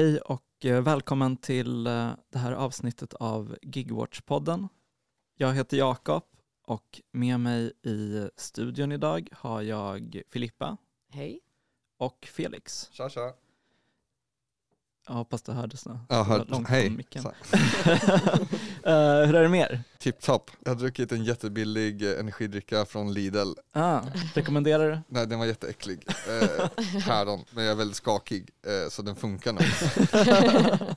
Hej och eh, välkommen till eh, det här avsnittet av Gigwatch-podden. Jag heter Jakob och med mig i studion idag har jag Filippa Hej. och Felix. Tja tja. Jag hoppas det hördes nu. Ja, Det hör, långt hej. micken. Eh, hur är det med er? Tipptopp. Jag har druckit en jättebillig energidricka från Lidl. Ah, rekommenderar du? Nej den var jätteäcklig. Eh, päron, men jag är väldigt skakig eh, så den funkar nog.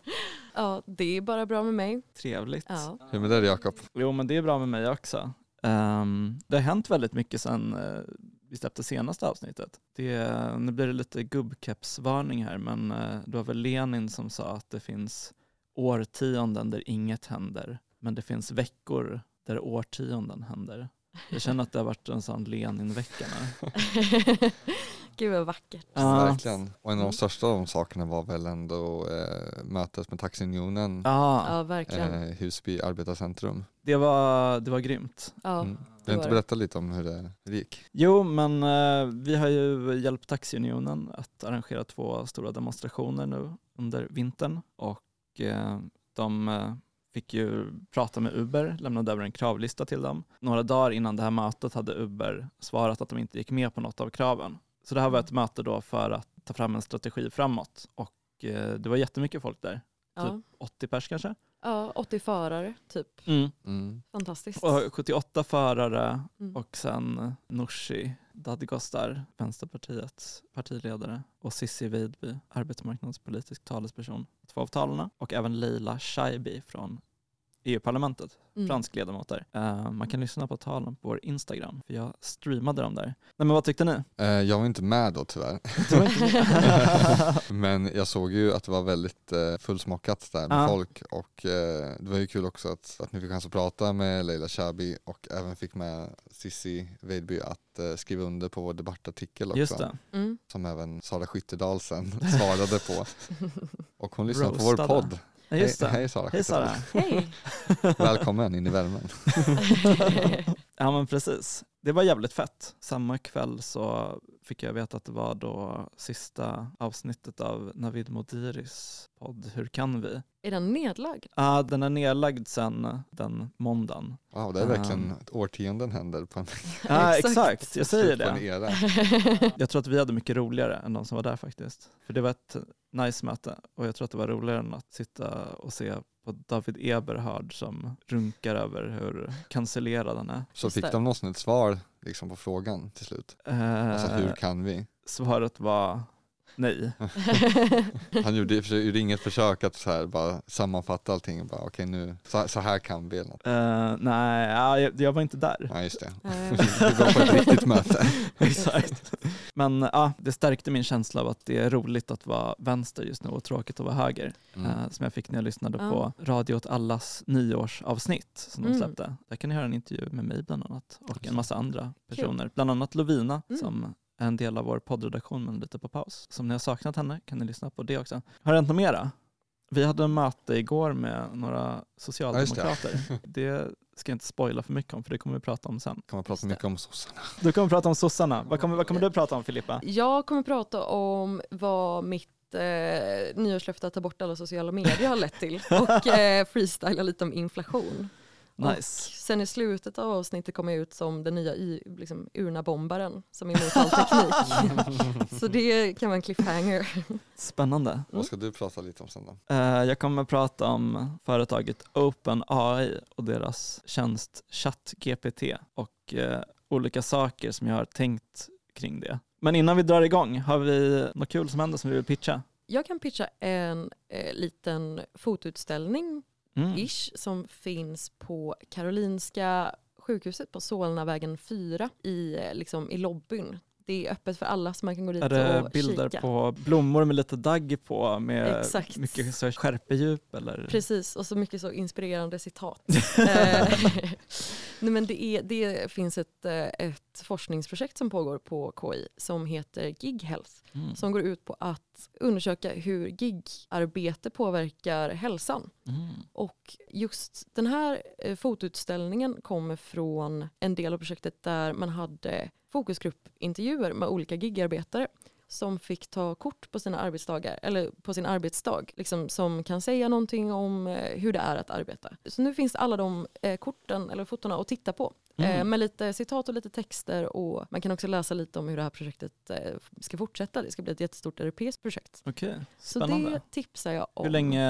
ja, det är bara bra med mig. Trevligt. Ja. Hur med dig Jakob? Jo men det är bra med mig också. Ehm, det har hänt väldigt mycket sedan vi släppte senaste avsnittet. Det, nu blir det lite gubbkepsvarning här men uh, det var väl Lenin som sa att det finns årtionden där inget händer men det finns veckor där årtionden händer. Jag känner att det har varit en sån Lenin-vecka nu. Gud vad vackert. Ja. Verkligen. Och en av de största av de sakerna var väl ändå eh, mötet med Taxiunionen, Ja, Ja, verkligen. eh, Husby arbetarcentrum. det var, det var grymt. Ja, Mm. Var inte berätta lite om hur det, hur det gick? Jo, men eh, vi har ju hjälpt Taxiunionen att arrangera två stora demonstrationer nu under vintern och eh, de eh, fick ju prata med Uber, lämnade över en kravlista till dem. Några dagar innan det här mötet hade Uber svarat att de inte gick med på något av kraven. Så det här var ett möte då för att ta fram en strategi framåt och eh, det var jättemycket folk där, ja. typ 80 pers kanske. ja, 80 förare typ. Mm. Fantastiskt. Och 78 förare Mm. och sen Nooshi Dadgostar, Vänsterpartiets partiledare och Cissi Weidby, arbetsmarknadspolitisk talesperson, två av talarna och även Leila Shaibi från EU-parlamentet, Mm. fransk ledamot där. Eh, man kan lyssna på talen på vår Instagram, för jag streamade dem där. Nej men vad tyckte ni? Eh, jag var inte med då tyvärr. Det var inte Men jag såg ju att det var väldigt eh, fullsmockat där med folk och det var ju kul också att, att ni fick chans att prata med Leila Shabi och även fick med Sissi Weidby att skriva under på vår debattartikel också. Just det. Mm. Som även Sara Skyttedal sen svarade på. Och hon lyssnar på vår Roastade. podd. Just det. Hej, hej Sara Hej Sara. Hej. Välkommen in i värmen. Ja men precis. Det var jävligt fett. Samma kväll så fick jag veta att det var då sista avsnittet av Navid Modiris podd Hur kan vi? är den nedlagd? Ja, den är nedlagd sen den måndagen. Wow, det är Um. verkligen ett årtionden händer på en, Ja, Exakt. exakt. Jag säger det. Jag tror att vi hade mycket roligare än de som var där faktiskt. För det var ett nice möte och jag tror att det var roligare än att sitta och se på David Eberhard som runkar över hur cancellerad han är. Så fick de någonsin ett svar liksom, på frågan till slut? Alltså Eh, hur kan vi? Svaret var nej. Han gjorde, gjorde inget försök att så här bara sammanfatta allting och bara okej nu, så, så här kan vi eller något. Eh, nej, ja, jag, jag var inte där. Ja just det. Du var på ett riktigt möte. Exakt. Men ja, det stärkte min känsla av att det är roligt att vara vänster just nu och tråkigt att vara höger. Mm. eh, som jag fick när jag lyssnade på Radio åt allas nyårsavsnitt som de Mm. släppte. Där kan ni höra en intervju med mig bland annat och en massa andra personer. Bland annat Lovina Mm. som en del av vår poddredaktion men lite på paus. Så om ni har saknat henne kan ni lyssna på det också. Har det hänt något mera? Vi hade en möte igår med några socialdemokrater. det ska jag inte spoila för mycket om för det kommer vi prata om sen. Kan man prata det. mycket om sossarna. Du kommer prata om sossarna. Vad kommer, vad kommer du prata om Filippa? Jag kommer prata om vad mitt eh, nyårslöfte att ta bort alla sociala medier har lett till och eh, freestyla lite om inflation. Nice. Och sen i slutet av avsnittet kommer jag ut som den nya i, liksom, urna-bombaren som är emot all teknik. Så det kan vara en cliffhanger. Spännande. Vad ska du prata lite om sen då? Eh, Jag kommer att prata om företaget OpenAI och deras tjänst ChatGPT och eh, olika saker som jag har tänkt kring det. Men innan vi drar igång, har vi något kul som händer som vi vill pitcha? Jag kan pitcha en eh, liten fotoutställning Mm. ish som finns på Karolinska sjukhuset på Solnavägen 4 i, eh, liksom, i lobbyn. Det är öppet för alla så man kan gå dit Är det och bilder kika. på blommor med lite dagg på med Exakt. mycket så skärpedjup eller? Precis, och så mycket så inspirerande citat. Nej, men det, är, det finns ett, eh, ett forskningsprojekt som pågår på KI som heter Gig Health Mm. som går ut på att undersöka hur gigarbete påverkar hälsan. Mm. Och just den här eh, fotoutställningen kommer från en del av projektet där man hade fokusgruppintervjuer med olika gigarbetare som fick ta kort på sina arbetsdagar, eller på sin arbetsdag, liksom, som kan säga någonting om eh, hur det är att arbeta. Så nu finns alla de eh, korten eller fotona att titta på. Eh, Mm. med lite citat och lite texter och man kan också läsa lite om hur det här projektet ska fortsätta. Det ska bli ett jättestort europeiskt projekt. Okej, Så spännande. det tipsar jag om. Hur länge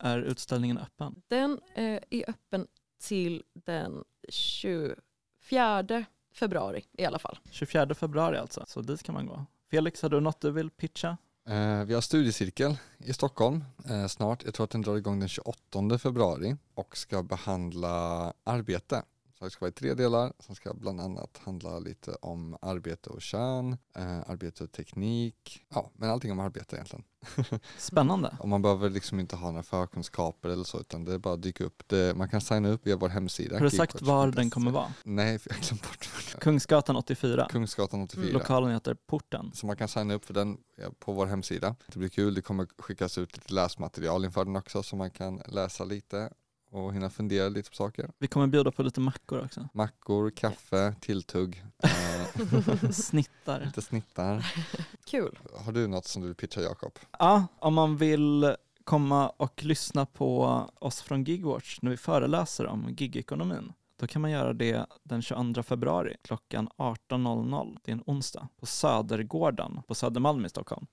är utställningen öppen? Den är öppen till den 24 februari i alla fall. 24 februari alltså, så dit kan man gå. Felix, har du något du vill pitcha? Eh, vi har studiecirkel i Stockholm eh, snart. Jag tror att den drar igång den 28 februari och ska behandla arbete. Så det ska vara i tre delar som ska bland annat handla lite om arbete och kön, eh, arbete och teknik, ja men allting om arbete egentligen. Spännande. Och man behöver liksom inte ha några förkunskaper eller så utan det är bara att dyka upp. Det, man kan signa upp via vår hemsida. Har du sagt var den kommer vara? Nej, för jag har glömt bort. Kungsgatan 84. Kungsgatan 84. Lokalen heter Porten. Så man kan signa upp för den på vår hemsida. Det blir kul, det kommer skickas ut lite läsmaterial inför den också så man kan läsa lite och hinna fundera lite på saker. Vi kommer bjuda på lite mackor också. Mackor, kaffe, tilltugg, eh, Snittar. lite snittar. Kul. Har du något som du vill pitcha Jakob? Ja, om man vill komma och lyssna på oss från Gigwatch när vi föreläser om gigekonomin, då kan man göra det den 22 februari klockan 18.00. Det är en onsdag på Södergården på Södermalm i Stockholm.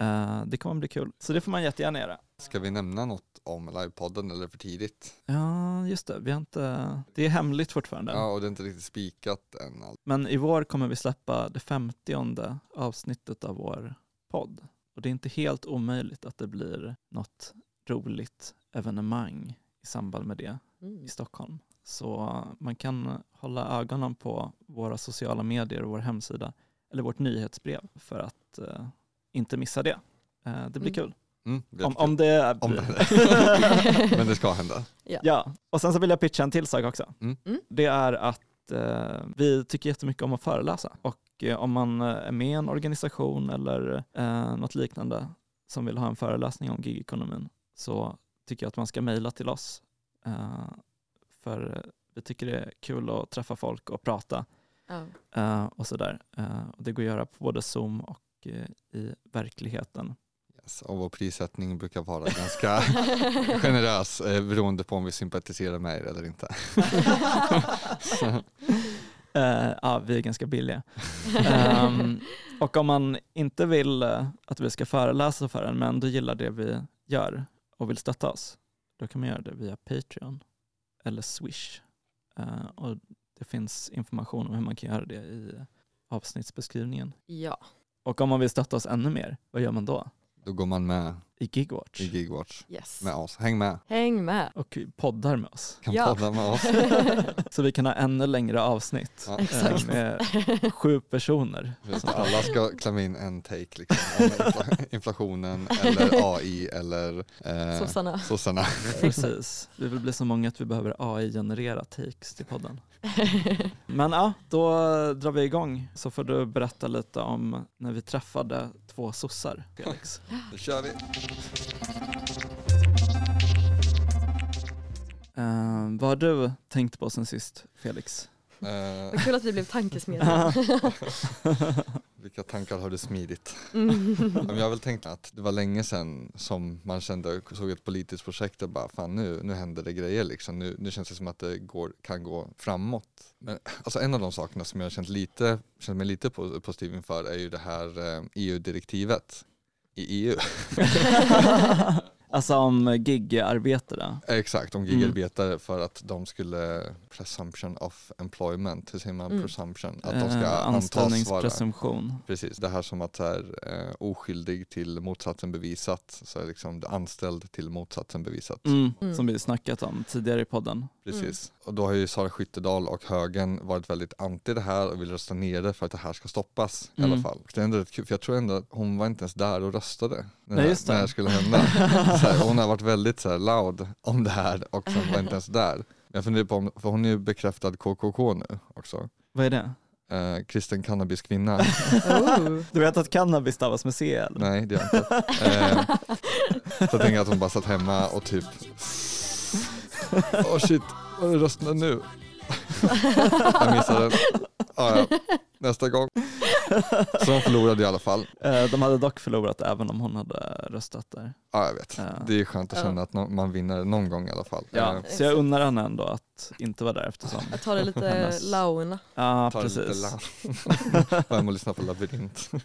Eh, det kommer bli kul, så det får man jättegärna göra. Ska vi nämna något om livepodden eller för tidigt? Ja, just det. Vi har inte... Det är hemligt fortfarande. Ja, och det är inte riktigt spikat än. allt. Men i vår kommer vi släppa det femtionde avsnittet av vår podd. Och det är inte helt omöjligt att det blir något roligt evenemang i samband med det Mm. i Stockholm. Så man kan hålla ögonen på våra sociala medier och vår hemsida eller vårt nyhetsbrev för att eh, inte missa det. Eh, det blir Mm. kul. Mm, Om, om det Om det- Men det ska hända. Ja, och sen så vill jag pitcha en till sak också. Mm. Mm. Det är att eh, vi tycker jättemycket om att föreläsa och eh, om man eh, är med i en organisation eller eh, något liknande som vill ha en föreläsning om gigekonomin så tycker jag att man ska mejla till oss. Eh, för eh, vi tycker det är kul att träffa folk och prata Ja. eh, och sådär. Eh, och det går att göra på både Zoom och eh, i verkligheten. Yes. Och vår prissättning brukar vara ganska generös eh, beroende på om vi sympatiserar med er eller inte. Eh, ja, vi är ganska billiga. Ehm, och om man inte vill eh, att vi ska föreläsa för en men ändå gillar det vi gör och vill stötta oss, då kan man göra det via Patreon eller Swish. Eh, och det finns information om hur man kan göra det i avsnittsbeskrivningen. ja. Och om man vill stötta oss ännu mer, vad gör man då? då går man med i Gigwatch i Gigwatch Yes. med oss. Häng med, Häng med. och poddar med oss. kan Ja. podda med oss. Så vi kan ha ännu längre avsnitt Ja. eh, Exakt. med sju personer. Så alla ska klämma in en take liksom, om infla- inflationen eller AI eller eh, Sossarna. sossarna. Precis. Vi vill bli så många att vi behöver AI-generera takes till podden. Men ja, då drar vi igång så får du berätta lite om när vi träffade två sossar, Felix. Då kör vi. Eh, vad har du tänkt på sen sist, Felix? Eh, Vad kul att vi blev tankesmedjor. vilka tankar har du smidigt? Mm. Jag har väl tänkt att det var länge sedan som man kände, såg ett politiskt projekt och bara fan nu, nu händer det grejer liksom. Nu, nu känns det som att det går, kan gå framåt. Men alltså en av de sakerna som jag har känt, lite, känt mig lite po- positiv inför är ju det här eh, EU-direktivet i EU. alltså om gig-arbetare. Exakt, om Mm. gigarbetare för att de skulle presumption of employment, hur säger man Mm. presumption? Att de ska Eh, antas vara anställningspresumtion. Precis, det här som att så här, eh, oskyldig till motsatsen bevisat, så är liksom anställd till motsatsen bevisat. Mm, Mm. Som vi snackat om tidigare i podden. Precis. Och då har ju Sara Skyttedal och högern varit väldigt anti det här och vill rösta ner det för att det här ska stoppas i Mm. alla fall. Och Det är ändå rätt kul, för jag tror ändå att hon var inte ens där och röstade när, Nej, det, just det. när det skulle hända. så här, hon har varit väldigt så här, loud om det här och sen var inte ens där. Jag funderar på om, för hon är ju bekräftad KKK nu också. Vad är det? Eh, kristen cannabiskvinna. Oh. Du vet att cannabis stavas med C eller? Nej det gör jag inte. Eh, så jag tänker att hon bara satt hemma och typ Åh shit, vad är rösterna nu? jag missade den. Ah, ja. Nästa gång. Så de förlorade i alla fall. Eh, De hade dock förlorat även om hon hade röstat där. Ja, jag vet. Ja. Det är skönt att känna att man vinner någon gång i alla fall. Ja, Eh, så jag unnar henne ändå att inte vara där eftersom. Jag tar det lite Hennes- launa. Ja, lite precis. lugnt. Var hem och lyssna på Labyrint.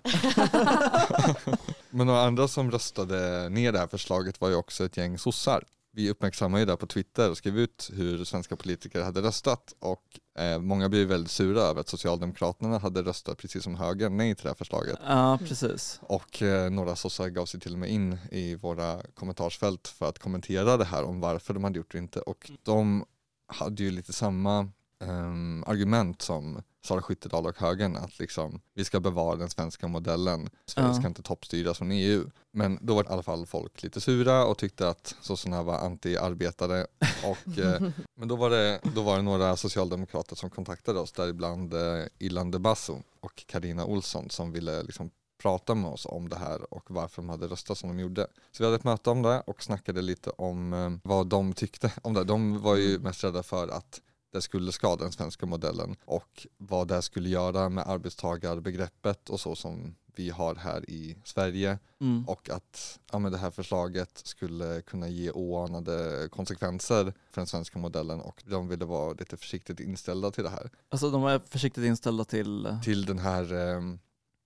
Men några andra som röstade ner det här förslaget var ju också ett gäng sossar. Vi uppmärksammade ju det på Twitter och skrev ut hur svenska politiker hade röstat och eh, många blev väldigt sura över att Socialdemokraterna hade röstat precis som högern nej till det här förslaget. Ja, precis. Och eh, några sossar gav sig till och med in i våra kommentarsfält för att kommentera det här om varför de hade gjort det inte. Och de hade ju lite samma ehm, argument som Sara Skyttedal och högern att liksom vi ska bevara den svenska modellen. Sverige Ja. ska inte toppstyras från EU. Men då var i alla fall folk lite sura och tyckte att sossarna var anti-arbetare. Och, eh, men då var, det, då var det några socialdemokrater som kontaktade oss, däribland eh, Ilan de Basso och Karina Olsson som ville liksom prata med oss om det här och varför de hade röstat som de gjorde. Så vi hade ett möte om det och snackade lite om eh, vad de tyckte om det. De var ju mest rädda för att det skulle skada den svenska modellen och vad det skulle göra med arbetstagarbegreppet och så som vi har här i Sverige Mm. och att ja, men det här förslaget skulle kunna ge oanade konsekvenser för den svenska modellen och de ville vara lite försiktigt inställda till det här. Alltså de var försiktigt inställda till eh, Till den här eh,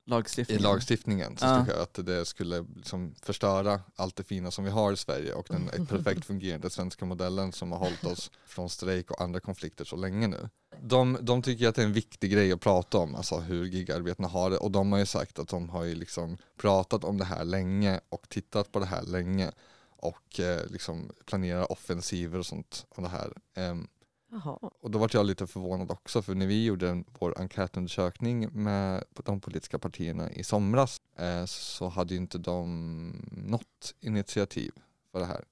i lagstiftningen. lagstiftningen så Ja. det att det skulle liksom förstöra allt det fina som vi har i Sverige och den perfekt fungerande svenska modellen som har hållit oss från strejk och andra konflikter så länge nu. De, de tycker att det är en viktig grej att prata om, alltså hur gigarbetarna har det och de har ju sagt att de har ju liksom pratat om det här länge och tittat på det här länge och eh, liksom planerar offensiver och sånt om det här. Ehm, Jaha. och då var jag lite förvånad också för när vi gjorde vår enkätundersökning med de politiska partierna i somras eh, så hade ju inte de något initiativ för det här.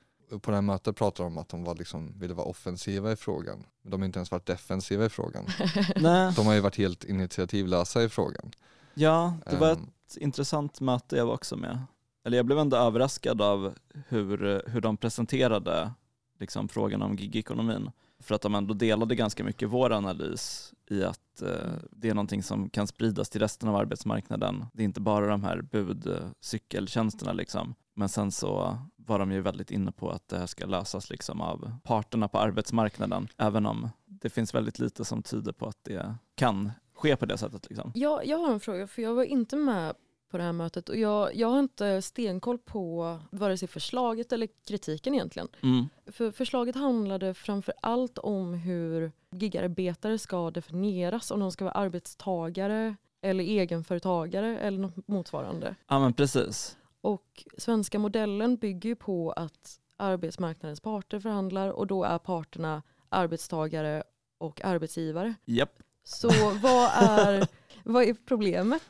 På det här mötet pratade de om att de var liksom, ville vara offensiva i frågan. Men de har inte ens varit defensiva i frågan. Nej, De har ju varit helt initiativlösa i frågan. ja, det var Ehm, ett intressant möte jag var också med. Eller jag blev ändå överraskad av hur, hur de presenterade liksom, frågan om gigekonomin. För att de ändå delade ganska mycket vår analys i att eh, det är någonting som kan spridas till resten av arbetsmarknaden. Det är inte bara de här budcykeltjänsterna eh, liksom. Men sen så var de ju väldigt inne på att det här ska lösas liksom av parterna på arbetsmarknaden. Även om det finns väldigt lite som tyder på att det kan ske på det sättet. Liksom. Jag, jag har en fråga, för jag var inte med på det här mötet och jag, jag har inte stenkoll på vare sig förslaget eller kritiken egentligen. Mm. För förslaget handlade framför allt om hur gigarbetare ska definieras, om de ska vara arbetstagare eller egenföretagare eller något motsvarande. Ja men precis. Och svenska modellen bygger ju på att arbetsmarknadens parter förhandlar och då är parterna arbetstagare och arbetsgivare. Japp. Så vad är, vad är problemet?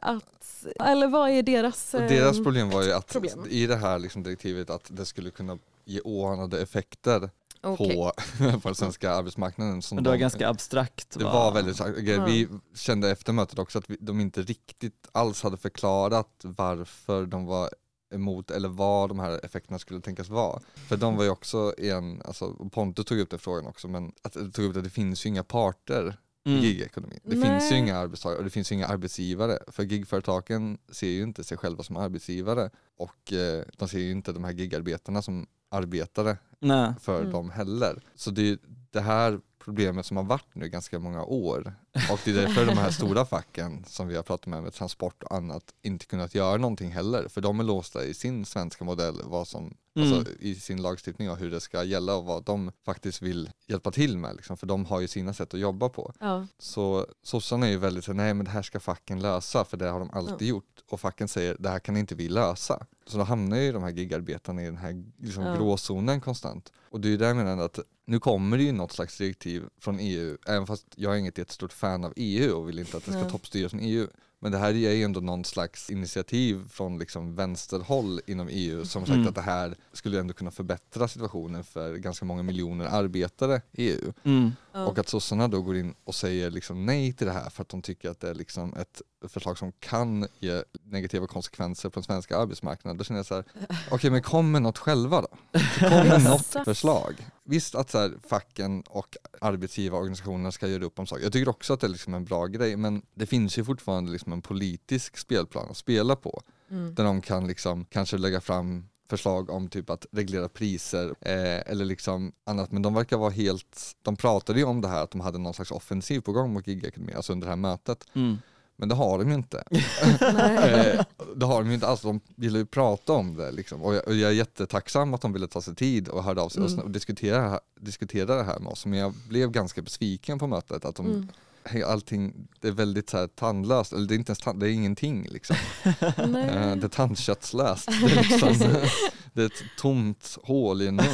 Att, eller vad är deras... Och deras ehm, problem var ju att problem. i det här liksom direktivet att det skulle kunna ge oanade effekter okej. på, på den svenska arbetsmarknaden. Som Men det var de- ganska abstrakt. Det va? var väldigt. Ja. Vi kände efter mötet också att vi, de inte riktigt alls hade förklarat varför de var emot eller vad de här effekterna skulle tänkas vara. För de var ju också en, alltså Pontus tog upp den frågan också, men att, tog upp att det finns ju inga parter Mm. gigekonomin. Det Nej. finns ju inga arbetstagare och det finns ju inga arbetsgivare. För gigföretagen ser ju inte sig själva som arbetsgivare och eh, de ser ju inte de här gigarbetarna som arbetare Nej. för Mm. dem heller. Så det är det här problemet som har varit nu ganska många år och det är därför de här stora facken som vi har pratat med, med transport och annat, inte kunnat göra någonting heller. För de är låsta i sin svenska modell, vad som, Mm. alltså, i sin lagstiftning och hur det ska gälla och vad de faktiskt vill hjälpa till med. Liksom, för de har ju sina sätt att jobba på. Ja. Så sossarna är ju väldigt så nej men det här ska facken lösa för det har de alltid gjort. Och facken säger det här kan inte vi lösa. Så då hamnar ju de här gigarbetarna i den här liksom, Ja. gråzonen konstant. Och det är ju där jag menar att nu kommer det ju något slags direktiv från EU, även fast jag är inget jättestort fan av EU och vill inte att det ska toppstyras från EU. Men det här är ju ändå någon slags initiativ från liksom vänsterhåll inom EU som sagt Mm. att det här skulle ändå kunna förbättra situationen för ganska många miljoner arbetare i EU. Mm. Och att sossarna då går in och säger liksom nej till det här för att de tycker att det är liksom ett förslag som kan ge negativa konsekvenser på den svenska arbetsmarknaden. Då känner jag så här, okej men kom med något själva då. Kom med något förslag. Visst att så här, facken och arbetsgivarorganisationerna ska göra upp om saker. Jag tycker också att det är liksom en bra grej men det finns ju fortfarande liksom en politisk spelplan att spela på. Mm. Där de kan liksom kanske lägga fram förslag om typ att reglera priser eh, eller liksom annat. Men de verkar vara helt, de pratade ju om det här att de hade någon slags offensiv på gång mot Gigakademin, alltså under det här mötet. Mm. Men det har de ju inte. Eh, det har de ju inte alls, de ville ju prata om det liksom. och, jag, och jag är jättetacksam att de ville ta sig tid och hörde av sig Mm. och, och diskutera, diskutera det här med oss. Men jag blev ganska besviken på mötet att de, Mm. allting, det är väldigt så här tandlöst, eller det är inte ens tand, det är ingenting liksom. Eh, det är tandköttslöst. Det är, liksom, det är ett tomt hål i en mun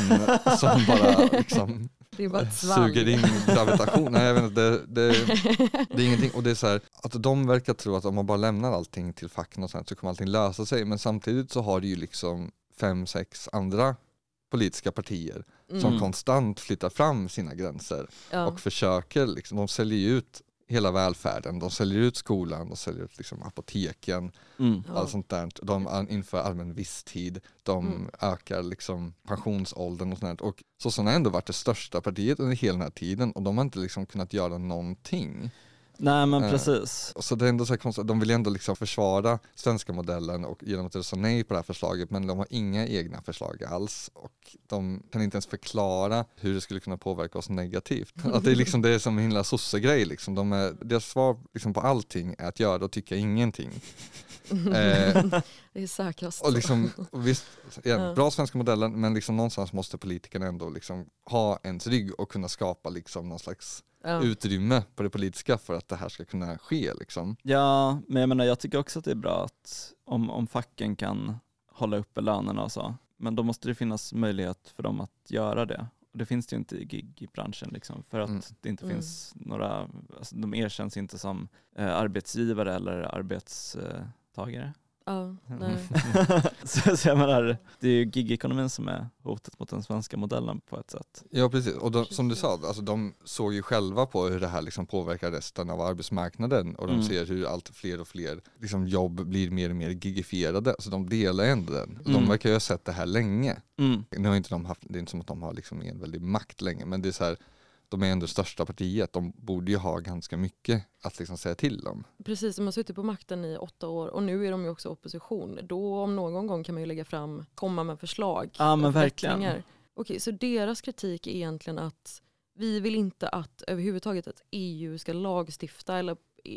som bara liksom Det är ett svalg. suger in gravitation. Nej, jag vet inte, det, det, det är ingenting. Och det är så här, att de verkar tro att om man bara lämnar allting till facken och sånt så kommer allting lösa sig. Men samtidigt så har det ju liksom fem, sex andra politiska partier som Mm. konstant flyttar fram sina gränser Ja. och försöker, liksom, de säljer ut hela välfärden, de säljer ut skolan, de säljer ut liksom apoteken, Mm. Allt sånt där. De inför allmän visstid, de Mm. ökar liksom pensionsåldern och sånt där. Och sossarna har ändå varit det största partiet under hela den här tiden och de har inte liksom kunnat göra någonting. Nej men Eh, precis. Så det är ändå så här konstigt, de vill ju ändå liksom försvara svenska modellen och genom att rösta nej på det här förslaget men de har inga egna förslag alls och de kan inte ens förklara hur det skulle kunna påverka oss negativt. Att det är liksom det är som en himla sossegrej liksom. De är, deras svar liksom på allting är att göra och tycka ingenting. Eh, Det är säkrast. och liksom, och visst, Ja. bra svenska modellen men liksom någonstans måste politikerna ändå liksom ha ens rygg och kunna skapa liksom någon slags ja. utrymme på det politiska för att det här ska kunna ske liksom. Ja, men jag menar jag tycker också att det är bra att om, om facken kan hålla uppe lönerna och så, men då måste det finnas möjlighet för dem att göra det. Och det finns det ju inte i gigbranschen liksom, för att Mm. det inte Mm. finns några, alltså, de erkänns inte som eh, arbetsgivare eller arbetstagare. Ja, nej. så, så jag menar, det är ju gigekonomin som är hotet mot den svenska modellen på ett sätt. Ja precis, och de, som du sa, alltså, de såg ju själva på hur det här liksom påverkar resten av arbetsmarknaden och de Mm. ser hur allt fler och fler liksom, jobb blir mer och mer gigifierade, så de delar ändå den. De Mm. verkar ju ha sett det här länge. Mm. Nu har inte de haft, det är inte som att de har liksom en väldig makt länge, men det är så här, de är ändå största partiet, de borde ju ha ganska mycket att liksom säga till om. Precis, de har suttit på makten i åtta år och nu är de ju också opposition. Då om någon gång kan man ju lägga fram, komma med förslag. Ja, men verkligen. Okej, så deras kritik är egentligen att vi vill inte att överhuvudtaget att EU ska lagstifta eller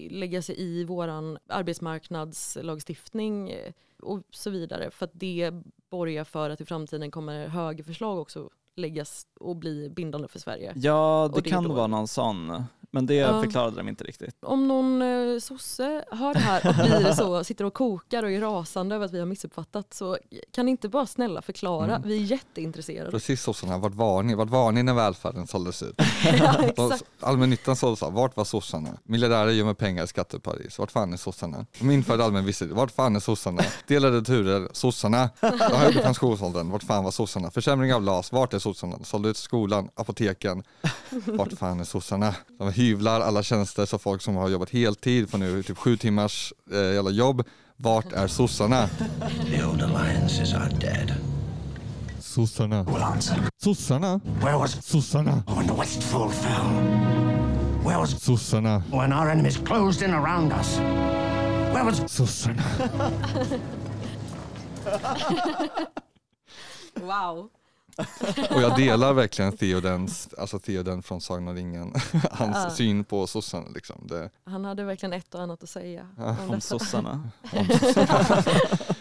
lägga sig i våran arbetsmarknadslagstiftning eh, och så vidare. För att det borgar för att i framtiden kommer högerförslag också läggas och bli bindande för Sverige. Ja, det Och det kan då- vara någon sån, men det Ja. förklarade de inte riktigt. Om någon eh, sosse hör det här och blir så, sitter och kokar och är rasande över att vi har missuppfattat så kan ni inte bara snälla förklara? Mm. Vi är jätteintresserade. Precis sossarna, vart var ni? Vart var ni när välfärden såldes ut? ja. Allmännyttan såldes så, vart var sossarna? Miljardärer gömmer pengar i skatteparadis, vart fan är sossarna? De införde allmän visstid, vart fan är sossarna? Delade turer, sossarna. De höjde pensionsåldern, vart fan var sossarna? Försämring av LAS, vart är sossarna? Sålde ut skolan, apoteken, vart fan är sossarna? De hyvlar alla tjänster så folk som har jobbat heltid får nu typ sju timmars eh, jävla jobb. Vart är sossarna? The old alliances are dead. Sossarna. Sossarna? Where was Sossarna. when the Westfall fell? Where was Sossarna. when our enemies closed in around us? Where was Sossarna. Wow. Och jag delar verkligen Theodens, alltså Theoden från Sagan om ringen, hans Ja. syn på sossarna liksom. Det, Han hade verkligen ett och annat att säga. Ja, om Om detta. sossarna. om sossarna.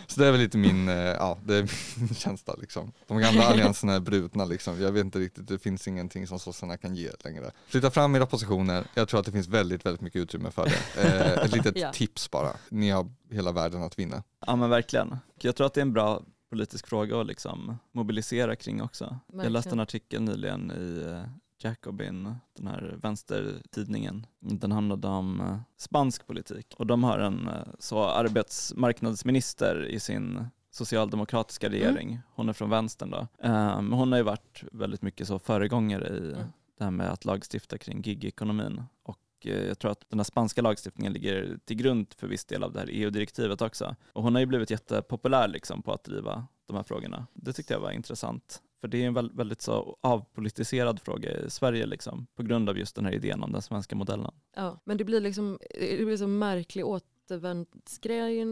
Så det är väl lite min, eh, ja det är min känsla liksom. De gamla allianserna är brutna liksom. Jag vet inte riktigt, det finns ingenting som sossarna kan ge längre. Flytta fram era positioner, jag tror att det finns väldigt, väldigt mycket utrymme för det. Eh, ett litet Ja. tips bara, ni har hela världen att vinna. Ja men verkligen. Jag tror att det är en bra politisk fråga att liksom mobilisera kring också. Jag Verkligen. läste en artikel nyligen i eh, Jacobin, den här vänstertidningen. Den handlade om eh, spansk politik och de har en eh, så arbetsmarknadsminister i sin socialdemokratiska regering. Hon är från vänstern då. Men hon har ju varit väldigt mycket så föregångare i Mm. det här med att lagstifta kring gigekonomin. Och Eh, jag tror att den här spanska lagstiftningen ligger till grund för viss del av det här EU-direktivet också. Och hon har ju blivit jättepopulär liksom på att driva de här frågorna. Det tyckte jag var intressant. För det är en väldigt så avpolitiserad fråga i Sverige liksom, på grund av just den här idén om den svenska modellen. Ja, men det blir liksom det blir så märklig återvändsgrej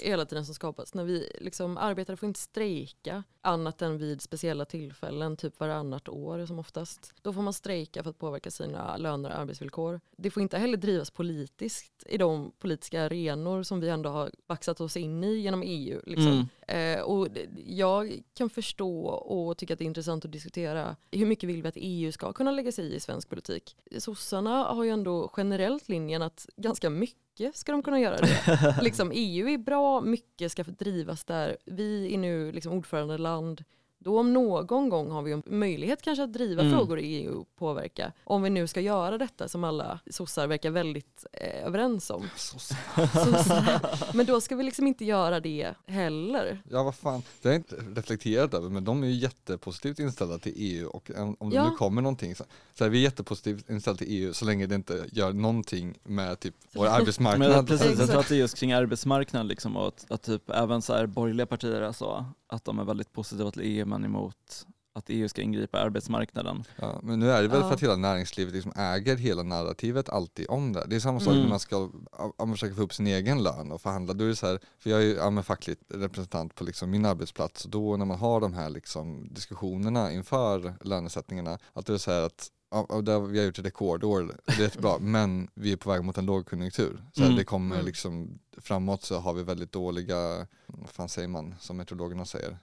hela tiden som skapas. När vi liksom, arbetare får inte strejka annat än vid speciella tillfällen, typ varannat år som oftast. Då får man strejka för att påverka sina löner och arbetsvillkor. Det får inte heller drivas politiskt i de politiska arenor som vi ändå har baxat oss in i genom EU. Liksom. Mm. Eh, och jag kan förstå och tycka att det är intressant att diskutera hur mycket vill vi att EU ska kunna lägga sig i svensk politik. Sossarna har ju ändå generellt linjen att ganska mycket ska de kunna göra det. liksom, EU är bra, mycket ska drivas där. Vi är nu liksom ordförandeland. Då om någon gång har vi en möjlighet kanske att driva Mm. frågor i EU och påverka. Om vi nu ska göra detta som alla sossar verkar väldigt eh, överens om. Sossar. Men då ska vi liksom inte göra det heller. Ja vad fan, det har jag inte reflekterat över men de är ju jättepositivt inställda till EU och om om det Ja. nu kommer någonting så, så här, vi är jättepositivt inställda till EU så länge det inte gör någonting med typ vår Men arbetsmarknad. precis, jag tror att det är just kring arbetsmarknaden liksom, och att, att typ även så här borgerliga partier är så, att de är väldigt positiva till EU men emot att EU ska ingripa i arbetsmarknaden. Ja, men nu är det väl Ja. för att hela näringslivet liksom äger hela narrativet alltid om det. Det är samma sak Mm. när man ska om man försöker få upp sin egen lön och förhandla. Då är det så här, för jag är ju ja, men facklig representant på liksom min arbetsplats och då när man har de här liksom diskussionerna inför lönesättningarna, att det är så här att Ja, där vi har gjort ett rekordår, det är jättebra, men vi är på väg mot en lågkonjunktur. Så Mm. det kommer Mm. liksom, framåt så har vi väldigt dåliga, vad fan säger man, som meteorologerna säger?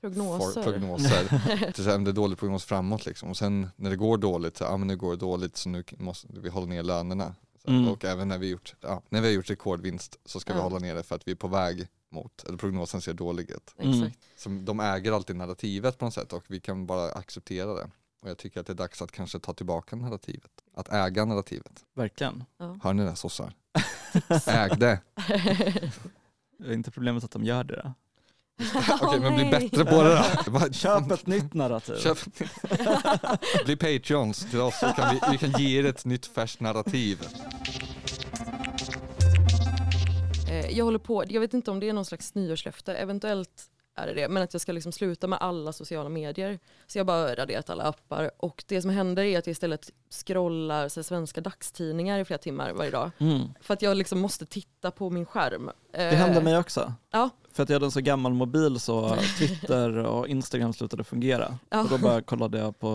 Prognoser. For, prognoser. här, om det är dålig prognos framåt liksom. Och sen när det går dåligt, så, ja men nu går det dåligt så nu måste vi hålla ner lönerna. Så, Mm. Och även när vi, gjort, ja, när vi har gjort rekordvinst så ska vi Ja. hålla ner det för att vi är på väg mot, eller prognosen ser dålig ut. Mm. Så de äger alltid narrativet på något sätt och vi kan bara acceptera det. Och jag tycker att det är dags att kanske ta tillbaka narrativet. Att äga narrativet. Verkligen. Hör ni det sossar? Äg det! Det är inte problemet att de gör det då. Okej men bli bättre på det då. Köp ett nytt narrativ. Köp. Bli Patreons till oss så kan vi, vi kan ge er ett nytt färskt narrativ. Eh, Jag håller på, jag vet inte om det är någon slags nyårslöfte, eventuellt är det det, men att jag ska liksom sluta med alla sociala medier. Så jag bara raderat alla appar och det som händer är att jag istället scrollar så här, svenska dagstidningar i flera timmar varje dag. Mm. För att jag liksom måste titta på min skärm. Det hände mig också. Ja. För att jag hade en så gammal mobil så Twitter och Instagram slutade fungera. Ja. Och då bara kollade jag på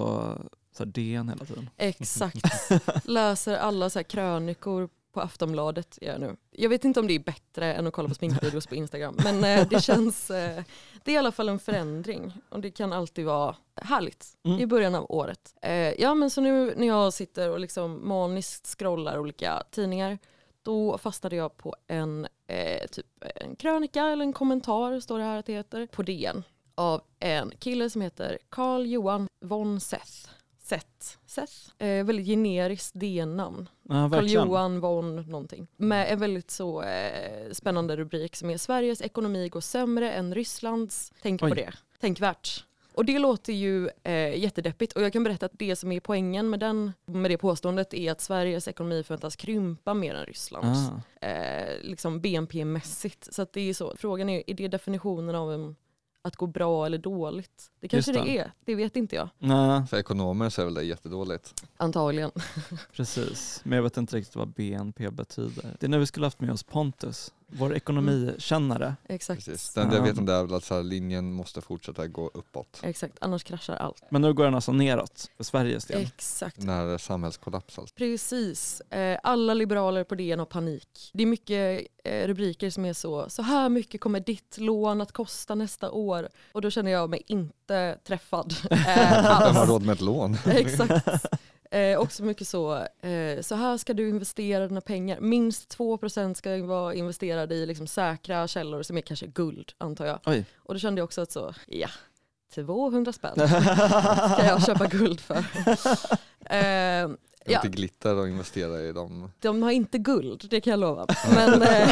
så här DN hela tiden. Exakt. Läser alla så här krönikor på Aftonbladet gör jag nu. Jag vet inte om det är bättre än att kolla på sminkvideos på Instagram. Men eh, det känns, eh, det är i alla fall en förändring. Och det kan alltid vara härligt Mm. i början av året. Eh, ja men så nu när jag sitter och liksom maniskt scrollar olika tidningar. Då fastnade jag på en, eh, typ en krönika eller en kommentar, står det här att det heter, på DN. Av en kille som heter Carl Johan von Seth. Seth. Seth. Eh, väldigt generiskt DN-namn. Ja, Carl. Johan von någonting. Med en väldigt så eh, spännande rubrik som är Sveriges ekonomi går sämre än Rysslands. Tänk Oj. på det. Tänkvärt. Och det låter ju eh, jättedeppigt och jag kan berätta att det som är poängen med, den, med det påståendet är att Sveriges ekonomi förväntas krympa mer än Rysslands. Ah. Eh, liksom BNP-mässigt. Så att det är så. Frågan är, är det definitionen av en, att gå bra eller dåligt? Det kanske det. det. är, det vet inte jag. Nej, För ekonomer så är väl det jättedåligt. Antagligen. precis. Men jag vet inte riktigt vad BNP betyder. Det är när vi skulle haft med oss Pontus, vår ekonomikännare. Exakt. Precis. Jag Ja. vet om det är väl att så här, linjen måste fortsätta gå uppåt. Exakt, annars kraschar allt. Men nu går den alltså neråt för Sveriges del. Exakt. När samhällskollaps alltså. Precis. Eh, alla liberaler på DN har panik. Det är mycket eh, rubriker som är så, så här mycket kommer ditt lån att kosta nästa år. Och då känner jag mig inte träffad. Eh, Vem har råd med ett lån? Exakt. Eh, också mycket så, eh, så här ska du investera dina pengar. Minst 2% ska vara investerade i liksom säkra källor som är kanske guld antar jag. Oj. Och då kände jag också att så, ja, 200 spänn ska jag köpa guld för. Eh, Ja. till glitter och investera i dem. de har inte guld, det kan jag lova. Men eh,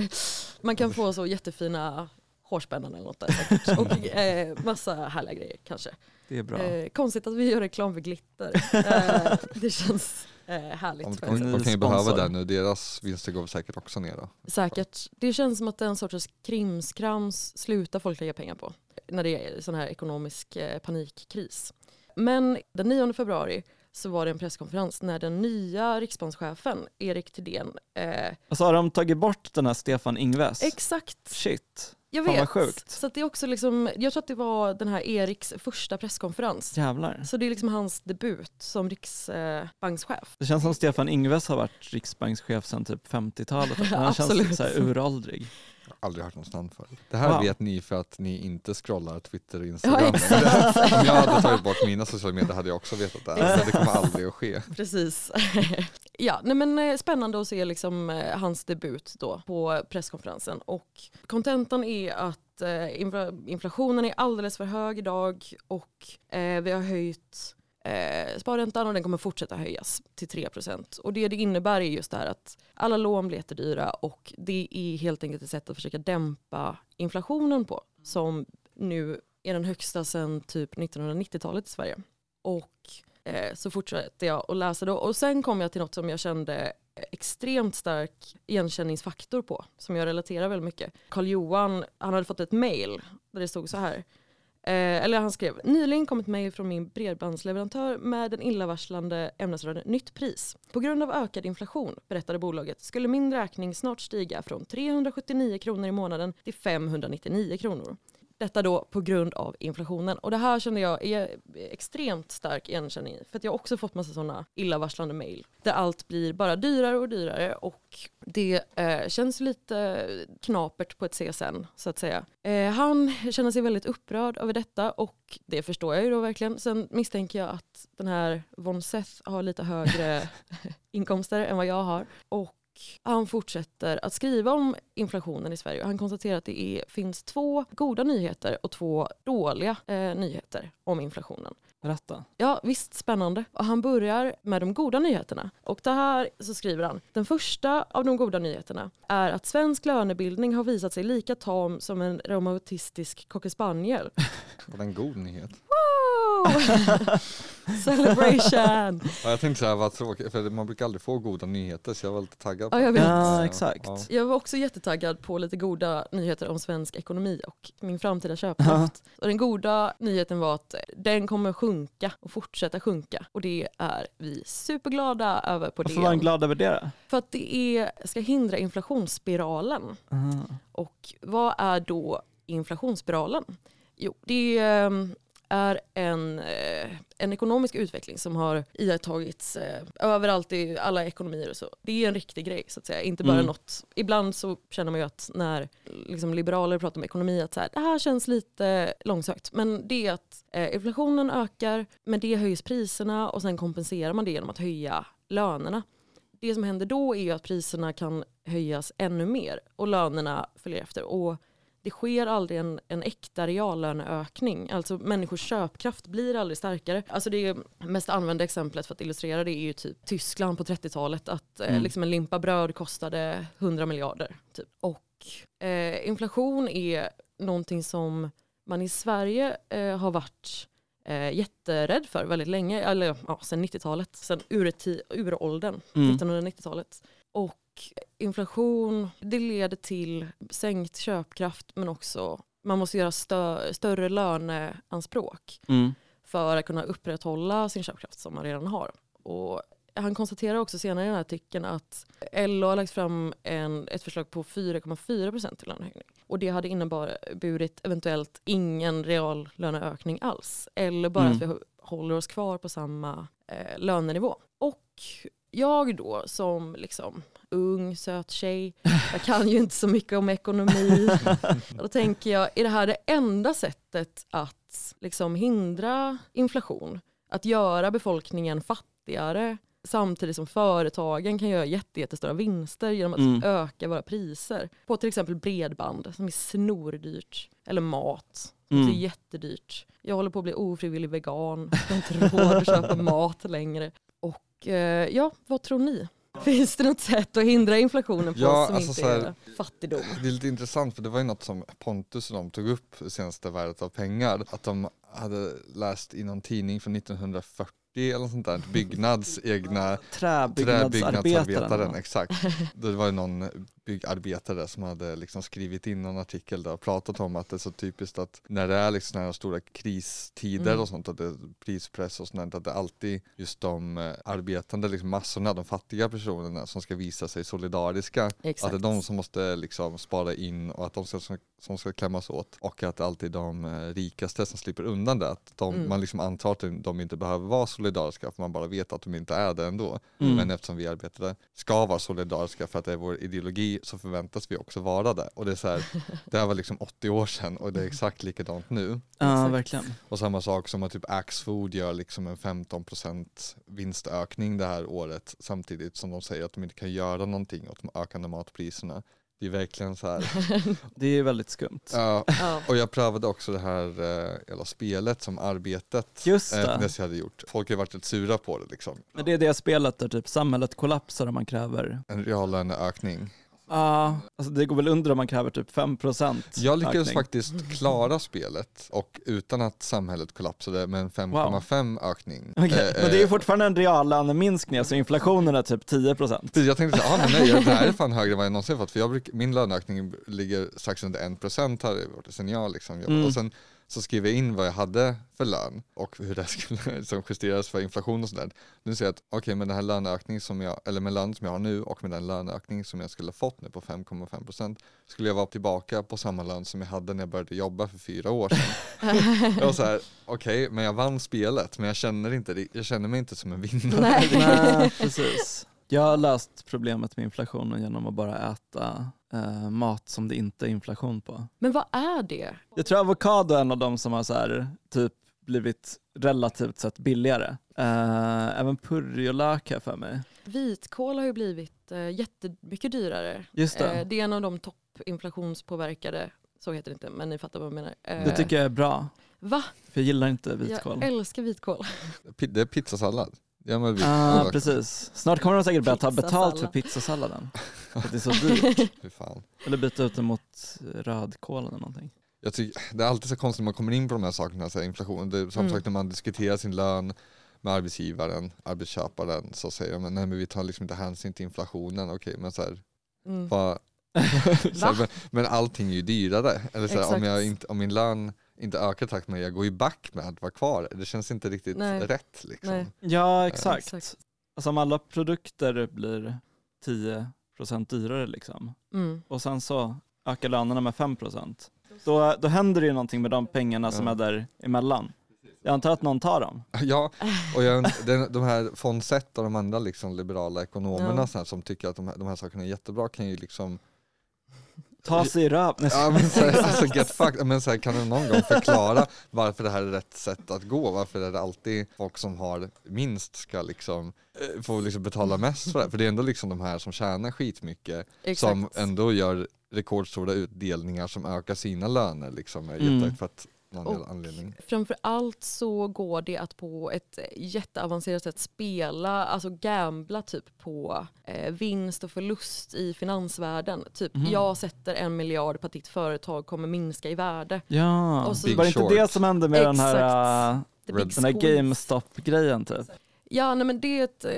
man kan få så jättefina hårspännen eller något där säkert. Och eh, massa härliga grejer kanske. Det är bra. Eh, konstigt att vi gör reklam för glitter. Eh, det känns Eh, härligt. Om, faktiskt. de, kan ju behöva det nu, deras vinster går säkert också ner då. Säkert. Det känns som att den sortens krimskrams slutar folk lägga pengar på när det är sån här ekonomisk eh, panikkris. Men den 9 februari så var det en presskonferens när den nya riksbankschefen Erik Thedéen, eh, Alltså har de tagit bort den här Stefan Ingves? exakt, Shit, jag Fan, vet. vad sjukt. Så det är också liksom, jag tror att det var den här Eriks första presskonferens. jävlar. Så det är liksom hans debut som riksbankschef. Det känns som Stefan Ingves har varit riksbankschef sedan typ 50-talet. Han känns så här uråldrig. Aldrig hört någons namn förut. Det här Wow. vet ni för att ni inte scrollar Twitter och Instagram. Ja. Om jag hade tagit bort mina sociala medier hade jag också vetat det. här. Det kommer aldrig att ske. Precis. ja, nej men eh, spännande att se liksom eh, hans debut då på presskonferensen och kontentan är att eh, infla- inflationen är alldeles för hög idag och vi har höjt eh, sparräntan och den kommer fortsätta höjas till 3%. Och det det innebär är just det här att alla lån blir jättedyra och det är helt enkelt ett sätt att försöka dämpa inflationen på som nu är den högsta sedan typ 1990-talet i Sverige. Och eh, så fortsatte jag att läsa då och sen kom jag till något som jag kände extremt stark igenkänningsfaktor på som jag relaterar väldigt mycket. Karl Johan, han hade fått ett mail där det stod så här. Eh, eller han skrev, nyligen kom ett mejl från min bredbandsleverantör med den illavarslande ämnesraden nytt pris. På grund av ökad inflation, berättade bolaget, skulle min räkning snart stiga från 379 kronor i månaden till 599 kronor. Detta då på grund av inflationen. Och det här kände jag är extremt stark igenkänning i. För att jag har också fått massa sådana illavarslande mejl. Där allt blir bara dyrare och dyrare och det eh, känns lite knapert på ett CSN så att säga. Eh, han känner sig väldigt upprörd över detta och det förstår jag ju då verkligen. Sen misstänker jag att den här Von Seth har lite högre inkomster än vad jag har. Och han fortsätter att skriva om inflationen i Sverige. Han konstaterar att det är, finns två goda nyheter och två dåliga eh, nyheter om inflationen. Berätta. Ja visst, spännande. Och han börjar med de goda nyheterna. Och det här så skriver han. Den första av de goda nyheterna är att svensk lönebildning har visat sig lika tam som en reumatistisk cockerspaniel. Var det en god nyhet? Wow! Celebration! Ja, jag tänkte säga vad tråkigt, för man brukar aldrig få goda nyheter så jag var lite taggad på Ja, jag vet. Ja, exakt. Ja. Jag var också jättetaggad på lite goda nyheter om svensk ekonomi och min framtida köpkraft. Och den goda nyheten var att den kommer sjunka och fortsätta sjunka. Och det är vi superglada över på Varför det. var han glad över det? För att det är, ska hindra inflationsspiralen. Aha. Och vad är då inflationsspiralen? Jo, det eh, är en, eh, en ekonomisk utveckling som har iakttagits eh, överallt i alla ekonomier och så. Det är en riktig grej så att säga, inte bara Mm. något. Ibland så känner man ju att när liksom, liberaler pratar om ekonomi att så här, det här känns lite långsökt. Men det är att eh, inflationen ökar, men det höjs priserna och sen kompenserar man det genom att höja lönerna. Det som händer då är ju att priserna kan höjas ännu mer och lönerna följer efter. Och det sker aldrig en, en äkta reallöneökning. Alltså människors köpkraft blir aldrig starkare. Alltså det mest använda exemplet för att illustrera det är ju typ Tyskland på 30-talet. Att eh, Mm. liksom en limpa bröd kostade 100 miljarder. Typ. Och eh, inflation är någonting som man i Sverige eh, har varit eh, jätterädd för väldigt länge. Eller ja, sen 90-talet. Sen urti- uråldern, Mm. 1990-talet. Och inflation, det leder till sänkt köpkraft men också man måste göra stö- större löneanspråk Mm. för att kunna upprätthålla sin köpkraft som man redan har. Och han konstaterar också senare i den här artikeln att LO har lagt fram en, ett förslag på 4,4% till lönehöjning. Och det hade inneburit eventuellt ingen reallöneökning alls. Eller bara Mm. att vi håller oss kvar på samma eh, lönenivå. Och jag då som liksom ung, söt tjej, jag kan ju inte så mycket om ekonomi. Och då tänker jag, är det här det enda sättet att liksom hindra inflation? Att göra befolkningen fattigare samtidigt som företagen kan göra jätte, jättestora vinster genom att Mm. öka våra priser på till exempel bredband som är snordyrt eller mat Mm. är jättedyrt. Jag håller på att bli ofrivillig vegan, jag har inte råd att köpa mat längre. Och eh, ja, vad tror ni? Finns det något sätt att hindra inflationen på Ja, som alltså inte så här- är fattigdom? Det är lite intressant för det var ju något som Pontus och de tog upp senaste värdet av pengar. Att de hade läst i någon tidning från 1940 eller något sånt där, Byggnads egna Träbyggnadsarbetaren. träbyggnadsarbetaren. Exakt. Det var ju någon byggarbetare som hade liksom skrivit in någon artikel där och pratat om att det är så typiskt att när det är liksom här stora kristider Mm. och sånt, att det är prispress och sånt, att det är alltid just de eh, arbetande liksom massorna, de fattiga personerna som ska visa sig solidariska. Att Exakt. det är de som måste liksom spara in och att de ska, som ska klämmas åt och att det alltid är de eh, rikaste som slipper undan det. Att de, Mm. Man liksom antar att de inte behöver vara solidariska för man bara vet att de inte är det ändå. Mm. Men eftersom vi arbetare ska vara solidariska för att det är vår ideologi så förväntas vi också vara det. Och det är så här, det här var liksom 80 år sedan och det är exakt likadant nu. Ja, Exakt. verkligen. Och samma sak som att typ Axfood gör liksom en 15% vinstökning det här året samtidigt som de säger att de inte kan göra någonting åt de ökande matpriserna. Det är verkligen så här. Det är väldigt skumt. Ja, Ja. och jag prövade också det här eh, spelet som arbetet Just eh, det. Nessy hade gjort. Folk har varit rätt sura på det liksom. Men det är det spelet där typ samhället kollapsar om man kräver En reallöneökning. Ja, alltså det går väl under om man kräver typ 5% Jag lyckades ökning. faktiskt klara spelet och utan att samhället kollapsade med en 5,5 ökning. Okej, Eh, Men det är ju eh, fortfarande en reallöneminskning, så inflationen är typ 10%. Precis, jag tänkte här, ah, men nej, det här är fan högre än vad jag någonsin fått. För jag bruk, min löneökning ligger strax under 1% här sen jag liksom jobbade. Mm. Och sen så skrev jag in vad jag hade för lön och hur det skulle som justeras för inflation och sådär. Nu ser jag att okej, med den här löneökningen som jag, eller med lönen som jag har nu och med den löneökning som jag skulle ha fått nu på 5,5% skulle jag vara tillbaka på samma lön som jag hade när jag började jobba för fyra år sedan. jag var så här, okej, men jag vann spelet, men jag känner, inte, jag känner mig inte som en vinnare. Nej. Nej, precis. Jag har löst problemet med inflationen genom att bara äta eh, mat som det inte är inflation på. Men vad är det? Jag tror avokado är en av de som har så här, typ blivit relativt sett billigare. Eh, även purjolök jag för mig. Vitkål har ju blivit eh, jättemycket dyrare. Just det. Eh, det är en av de toppinflationspåverkade, så heter det inte, men ni fattar vad jag menar. Eh, Det tycker jag är bra, Va? för jag gillar inte vitkål. Jag älskar vitkål. Det är pizzasallad. Ja, men vi, Ah, precis. Snart kommer de säkert börja ta betalt för Pizzasallad. pizzasalladen. För att det är så dyrt. Eller byta ut det mot rödkål eller någonting. Jag tycker, det är alltid så konstigt när man kommer in på de här sakerna, så här inflation. Det är samma Mm. sak när man diskuterar sin lön med arbetsgivaren, arbetsköparen, så säger de nej men vi tar liksom inte hänsyn till inflationen. Okej, men så här, Mm. vad, så här, men, men allting är ju dyrare. Eller så här, om, jag inte, om min lön inte ökar i takt med jag går ju back med att vara kvar. Det känns inte riktigt Nej. rätt liksom. Nej. Ja, exakt. Exakt. Alltså om alla produkter blir 10% dyrare liksom Mm. och sen så ökar lönerna med 5% då, då händer det ju någonting med de pengarna som Ja. är där emellan. Jag antar att någon tar dem. Ja, och jag, den, de här Fonset och de andra liksom liberala ekonomerna Ja. här, som tycker att de här, de här sakerna är jättebra kan ju liksom Ta sig. Nej, Ja men så här, alltså get fucked, men så här, kan du någon gång förklara varför det här är rätt sätt att gå? Varför är det alltid folk som har minst ska liksom eh, få liksom betala mest för det? För det är ändå liksom de här som tjänar skitmycket som Exakt. ändå gör rekordstora utdelningar som ökar sina löner liksom Mm. för att Och- anledning. Framför allt så går det att på ett jätteavancerat sätt spela, alltså gambla typ på eh, vinst och förlust i finansvärlden. Typ Mhm. jag sätter en miljard på att ditt företag kommer minska i värde. Ja, Och så- Big var det inte Short. det som hände med den här, Exakt. den här squeeze. GameStop-grejen typ? Ja, nej, men det är ett eh,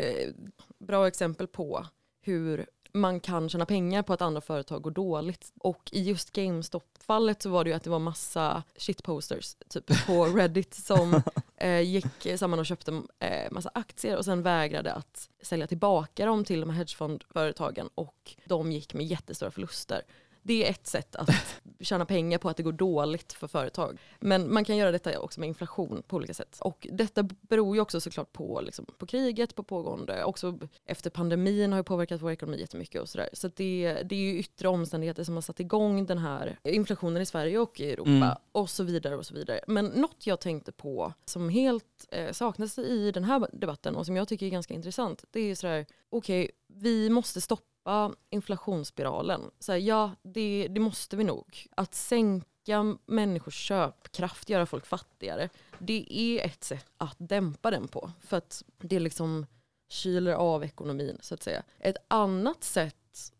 bra exempel på hur man kan tjäna pengar på att andra företag går dåligt. Och i just GameStop-fallet så var det ju att det var massa shitposters typ på Reddit som eh, gick samman och köpte eh, massa aktier och sen vägrade att sälja tillbaka dem till de här hedgefondföretagen och de gick med jättestora förluster. Det är ett sätt att tjäna pengar på att det går dåligt för företag. Men man kan göra detta också med inflation på olika sätt. Och detta beror ju också såklart på, liksom, på kriget, på pågående, också efter pandemin har ju påverkat vår ekonomi jättemycket och sådär. Så det, det är ju yttre omständigheter som har satt igång den här inflationen i Sverige och i Europa Mm. och så vidare och så vidare. Men något jag tänkte på som helt eh, saknas i den här debatten och som jag tycker är ganska intressant, det är sådär, okej, vi måste stoppa inflationsspiralen. Så här, ja, det, det måste vi nog. Att sänka människors köpkraft, göra folk fattigare, det är ett sätt att dämpa den på. För att det liksom kyler av ekonomin så att säga. Ett annat sätt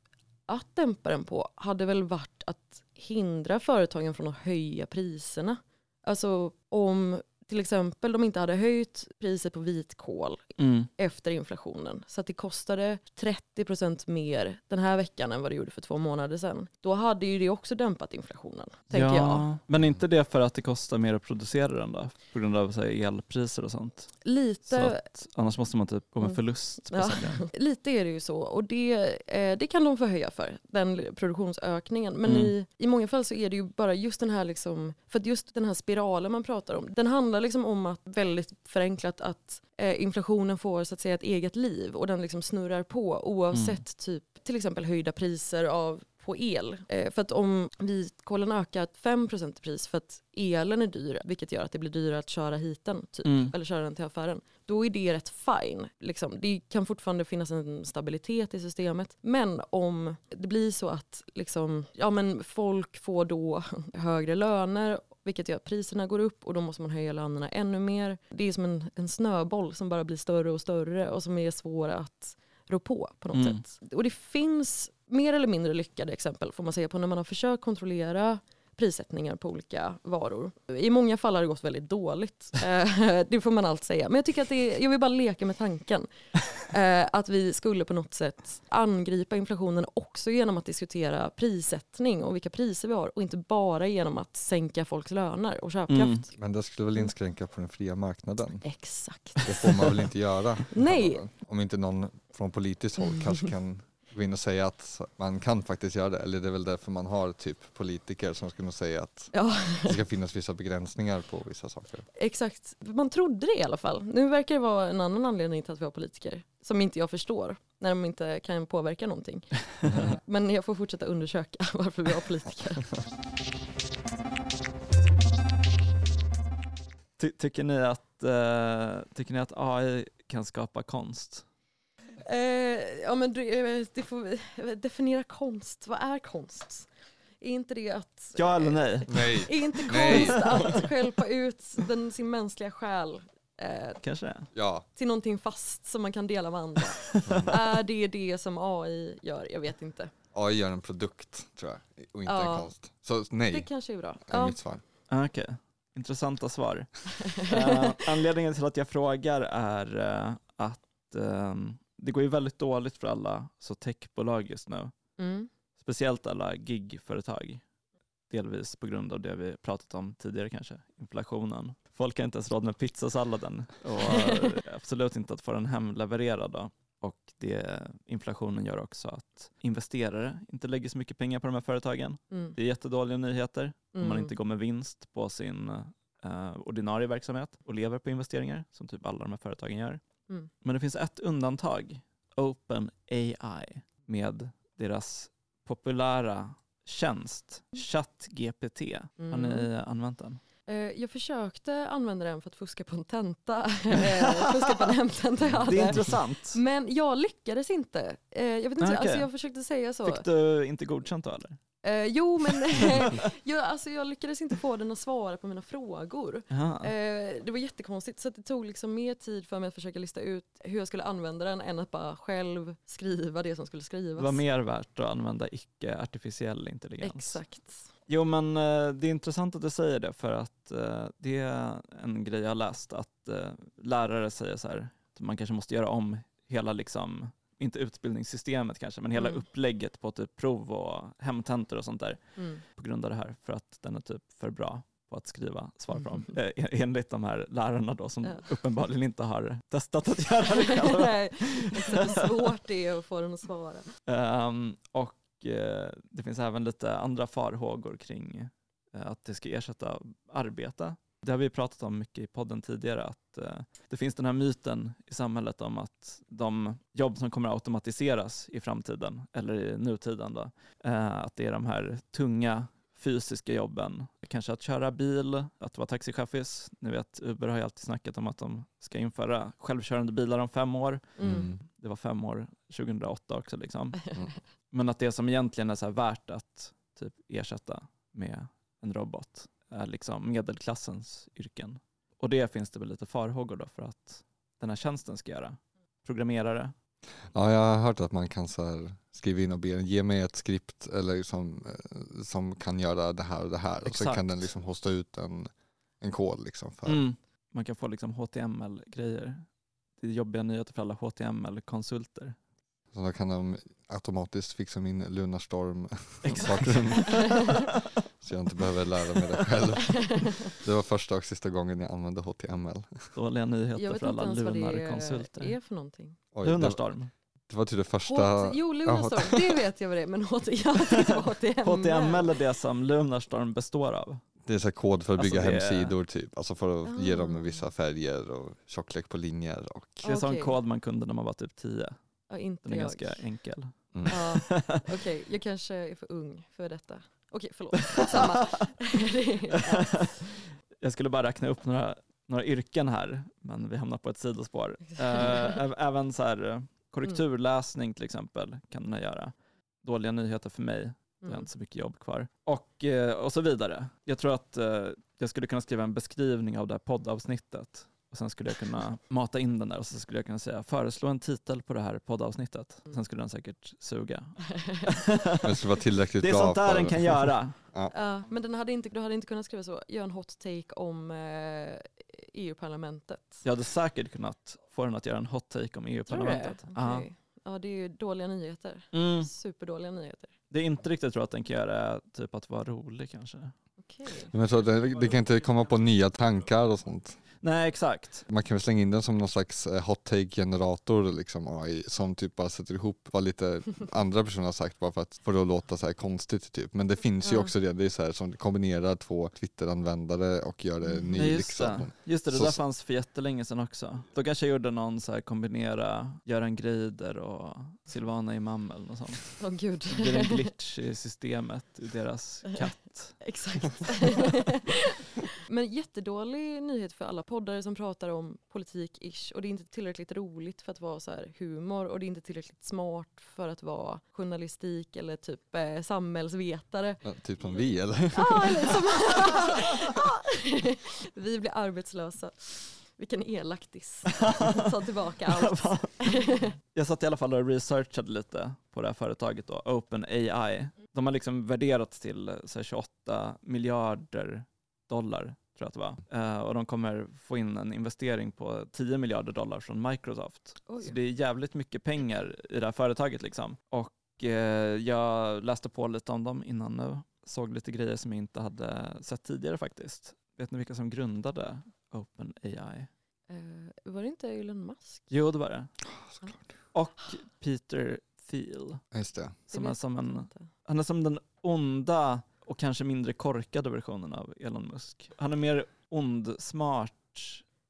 att dämpa den på hade väl varit att hindra företagen från att höja priserna. Alltså om till exempel de inte hade höjt priset på vitkål Mm. efter inflationen så att det kostade 30% mer den här veckan än vad det gjorde för två månader sedan. Då hade ju det också dämpat inflationen, tänker ja, jag. Men inte det för att det kostar mer att producera den då? På grund av så elpriser och sånt? Så Lite, att, annars måste man typ gå med Mm. förlust på Ja. lite är det ju så och det, eh, det kan de få höja för, den produktionsökningen. Men Mm. i, i många fall så är det ju bara just den här, liksom, för att just den här spiralen man pratar om, den handlar liksom om att väldigt förenklat att eh, inflationen får så att säga ett eget liv och den liksom snurrar på oavsett Mm. typ till exempel höjda priser av på el. Eh, för att om vitkålen ökar 5% i pris för att elen är dyr, vilket gör att det blir dyrare att köra hit den, typ, Mm. eller köra den till affären, då är det rätt fine. Liksom. Det kan fortfarande finnas en stabilitet i systemet. Men om det blir så att liksom, ja, men folk får då högre löner vilket gör att priserna går upp och då måste man höja lönerna ännu mer. Det är som en, en snöboll som bara blir större och större och som är svår att rå på på något Mm. sätt. Och det finns mer eller mindre lyckade exempel får man säga på när man har försökt kontrollera prissättningar på olika varor. I många fall har det gått väldigt dåligt. Eh, det får man allt säga. Men jag tycker att det är, jag vill bara leka med tanken. Eh, att vi skulle på något sätt angripa inflationen också genom att diskutera prissättning och vilka priser vi har och inte bara genom att sänka folks löner och köpkraft. Mm. Men det skulle väl inskränka på den fria marknaden? Exakt. Det får man väl inte göra? Nej. Om inte någon från politiskt håll kanske kan gå in och säga att man kan faktiskt göra det. Eller det är väl därför man har typ politiker som skulle säga att Ja, det ska finnas vissa begränsningar på vissa saker. exakt. Man trodde det i alla fall. Nu verkar det vara en annan anledning till att vi har politiker som inte jag förstår när de inte kan påverka någonting. Men jag får fortsätta undersöka varför vi har politiker. Ty, tycker, ni att, eh, tycker ni att AI kan skapa konst? Eh, ja, men det, det får, definiera konst. Vad är konst? Är inte det att... Ja eller nej? Nej. Är inte Nej. konst att skälpa ut den, sin mänskliga själ eh, Kanske det? Ja. till någonting fast som man kan dela med andra? är det det som AI gör? Jag vet inte. AI gör en produkt tror jag och inte Ja. en konst. Så Det nej, kanske är bra. är Ja. mitt svar. Ah, Okej, intressanta svar. Eh, anledningen till att jag frågar är eh, att ehm, det går ju väldigt dåligt för alla så techbolag just nu. Mm. Speciellt alla gigföretag. Delvis på grund av det vi pratat om tidigare kanske, inflationen. Folk har inte ens råd med pizzasalladen och absolut inte att få den hemlevererad. Då. Och det, inflationen gör också att investerare inte lägger så mycket pengar på de här företagen. Mm. Det är jättedåliga nyheter om man Mm. inte går med vinst på sin eh, ordinarie verksamhet och lever på investeringar som typ alla de här företagen gör. Mm. Men det finns ett undantag, OpenAI, med deras populära tjänst ChatGPT. Har Mm. ni använt den? Eh, Jag försökte använda den för att fuska på en tenta. Eh, fuska på en hemtenta jag Det är hade. intressant. Men jag lyckades inte. Eh, Jag, vet inte Nej, alltså jag försökte säga så. Fick du inte godkänt då eller? Eh, jo men jag, alltså, jag lyckades inte få den att svara på mina frågor. Eh, det var jättekonstigt så det tog liksom mer tid för mig att försöka lista ut hur jag skulle använda den än att bara själv skriva det som skulle skrivas. Det var mer värt att använda icke-artificiell intelligens. Exakt. Jo men eh, det är intressant att du säger det för att eh, det är en grej jag läst att eh, lärare säger så här att man kanske måste göra om hela liksom inte utbildningssystemet kanske, men hela Mm. upplägget på typ prov och hemtentor och sånt där Mm. på grund av det här för att den är typ för bra på att skriva svar på dem. Mm. Eh, enligt de här lärarna då som Ja. uppenbarligen inte har testat att göra det själva. Nej, hur svårt det är att få den att svara. Ehm, och eh, det finns även lite andra farhågor kring eh, att det ska ersätta arbete. Det har vi pratat om mycket i podden tidigare, att eh, det finns den här myten i samhället om att de jobb som kommer att automatiseras i framtiden, eller i nutiden, då, eh, att det är de här tunga fysiska jobben. Kanske att köra bil, att vara taxichaffis. Ni vet, Uber har ju alltid snackat om att de ska införa självkörande bilar om fem år. Mm. Det var fem år 2008 också. Liksom. Mm. Men att det som egentligen är så här värt att typ ersätta med en robot är liksom medelklassens yrken. Och det finns det väl lite farhågor då för att den här tjänsten ska göra. Programmerare. Ja, jag har hört att man kan så skriva in och be den ge mig ett skript eller som, eh, som kan göra det här och det här. Och så Exakt. kan den liksom hosta ut en, en kod liksom för Mm. man kan få liksom HTML-grejer. Det är jobbiga nyheter för alla HTML-konsulter. Så då kan de automatiskt fixa min Lunarstorm bakgrund. Så jag inte behöver lära mig det själv. Det var första och sista gången jag använde HTML. Dåliga Jag nyheter vet för inte alla ens vad det Lunar-konsulter. är för någonting. Oj, det, Lunarstorm. det var typ det första, H- jo, Lunarstorm, det vet jag vad det är, men HT, jag vet inte HTML HTML är det som Lunarstorm består av. det är så här kod för att Alltså bygga det är- hemsidor typ. Alltså för att ge Ah. dem vissa färger och tjocklek på linjer. Och, Det är sån Okej. kod man kunde när man var typ 10. Ja, inte Den är jag. ganska enkel. mm. Ja, Okej, jag kanske är för ung för detta. Okej, förlåt. Samma. ja. Jag skulle bara räkna upp några, några yrken här, men vi hamnar på ett sidospår. Eh, ä- även så här, eh, korrekturläsning till exempel kan den göra. Dåliga nyheter för mig, jag har Mm. inte så mycket jobb kvar. Och, eh, och så vidare. Jag tror att jag skulle kunna skriva en beskrivning av det här poddavsnittet och sen skulle jag kunna mata in den där och så skulle jag kunna säga föreslå en titel på det här poddavsnittet. Mm. Sen skulle den säkert suga. Det skulle vara tillräckligt Det är bra sånt där den kan göra. Ja, men den hade inte, du hade inte kunnat skriva så, gör en hot take om eh, EU-parlamentet. Jag hade säkert kunnat få den att göra en hot take om Tror du det? EU-parlamentet. Ja. Okej. Ja, det är ju dåliga nyheter. Mm. Superdåliga nyheter. Det är inte riktigt tror att den kan göra typ att vara rolig kanske. Okej. Men jag tror det, det kan inte komma på nya tankar och sånt. Nej exakt. Man kan väl slänga in den som någon slags eh, hot take generator liksom AI, som typ bara sätter ihop vad lite andra personer har sagt bara för att få det att låta så här konstigt typ. Men det finns ju Ja. också det, det är så här som kombinerar två Twitter-användare och gör det Mm. ny Nej, just, liksom. det. just det, det Så- där fanns för jättelänge sedan också. Då kanske jag gjorde någon så här kombinera Göran Greider och Silvana Imam eller något sånt. Åh gud. Det blir en glitch i systemet i deras katt. Exakt. Men jättedålig nyhet för alla poddare som pratar om politik-ish och det är inte tillräckligt roligt för att vara så här humor och det är inte tillräckligt smart för att vara journalistik eller typ eh, samhällsvetare. Ja, typ som vi eller? Ja, eller som Vi blir arbetslösa. Vilken elak diss. Ta tillbaka allt. Jag satt i alla fall och researchade lite på det här företaget då, OpenAI. De har liksom värderats till eh, så här, 28 miljarder dollar tror jag att det var. Eh, och de kommer få in en investering på 10 miljarder dollar från Microsoft. Oj. Så det är jävligt mycket pengar i det här företaget liksom. Och eh, jag läste på lite om dem innan nu. Såg lite grejer som jag inte hade sett tidigare faktiskt. Vet ni vilka som grundade OpenAI? Eh, var det inte Elon Musk? Jo, det var det. Såklart. Och Peter Thiel. Just det. Som Det är som en, han är som den onda och kanske mindre korkade versionen av Elon Musk. Han är mer ond, smart,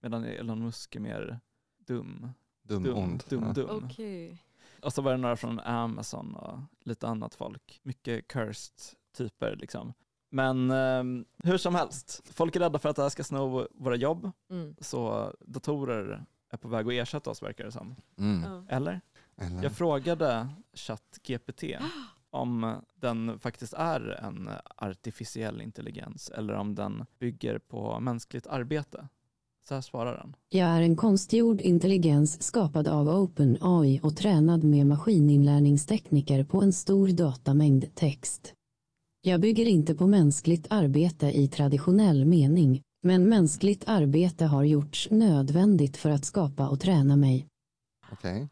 medan Elon Musk är mer dum. Dum, Dum, ond. dum, ja. dum. Okej. Och så var det några från Amazon och lite annat folk. Mycket cursed typer liksom. Men eh, hur som helst, folk är rädda för att det här ska sno våra jobb. Mm. Så datorer är på väg att ersätta oss verkar det som. Mm. Eller? Eller? Jag frågade ChatGPT om den faktiskt är en artificiell intelligens eller om den bygger på mänskligt arbete. Så här svarar den. Jag är en konstgjord intelligens skapad av OpenAI och tränad med maskininlärningstekniker på en stor datamängd text. Jag bygger inte på mänskligt arbete i traditionell mening, men mänskligt arbete har gjorts nödvändigt för att skapa och träna mig. Okej.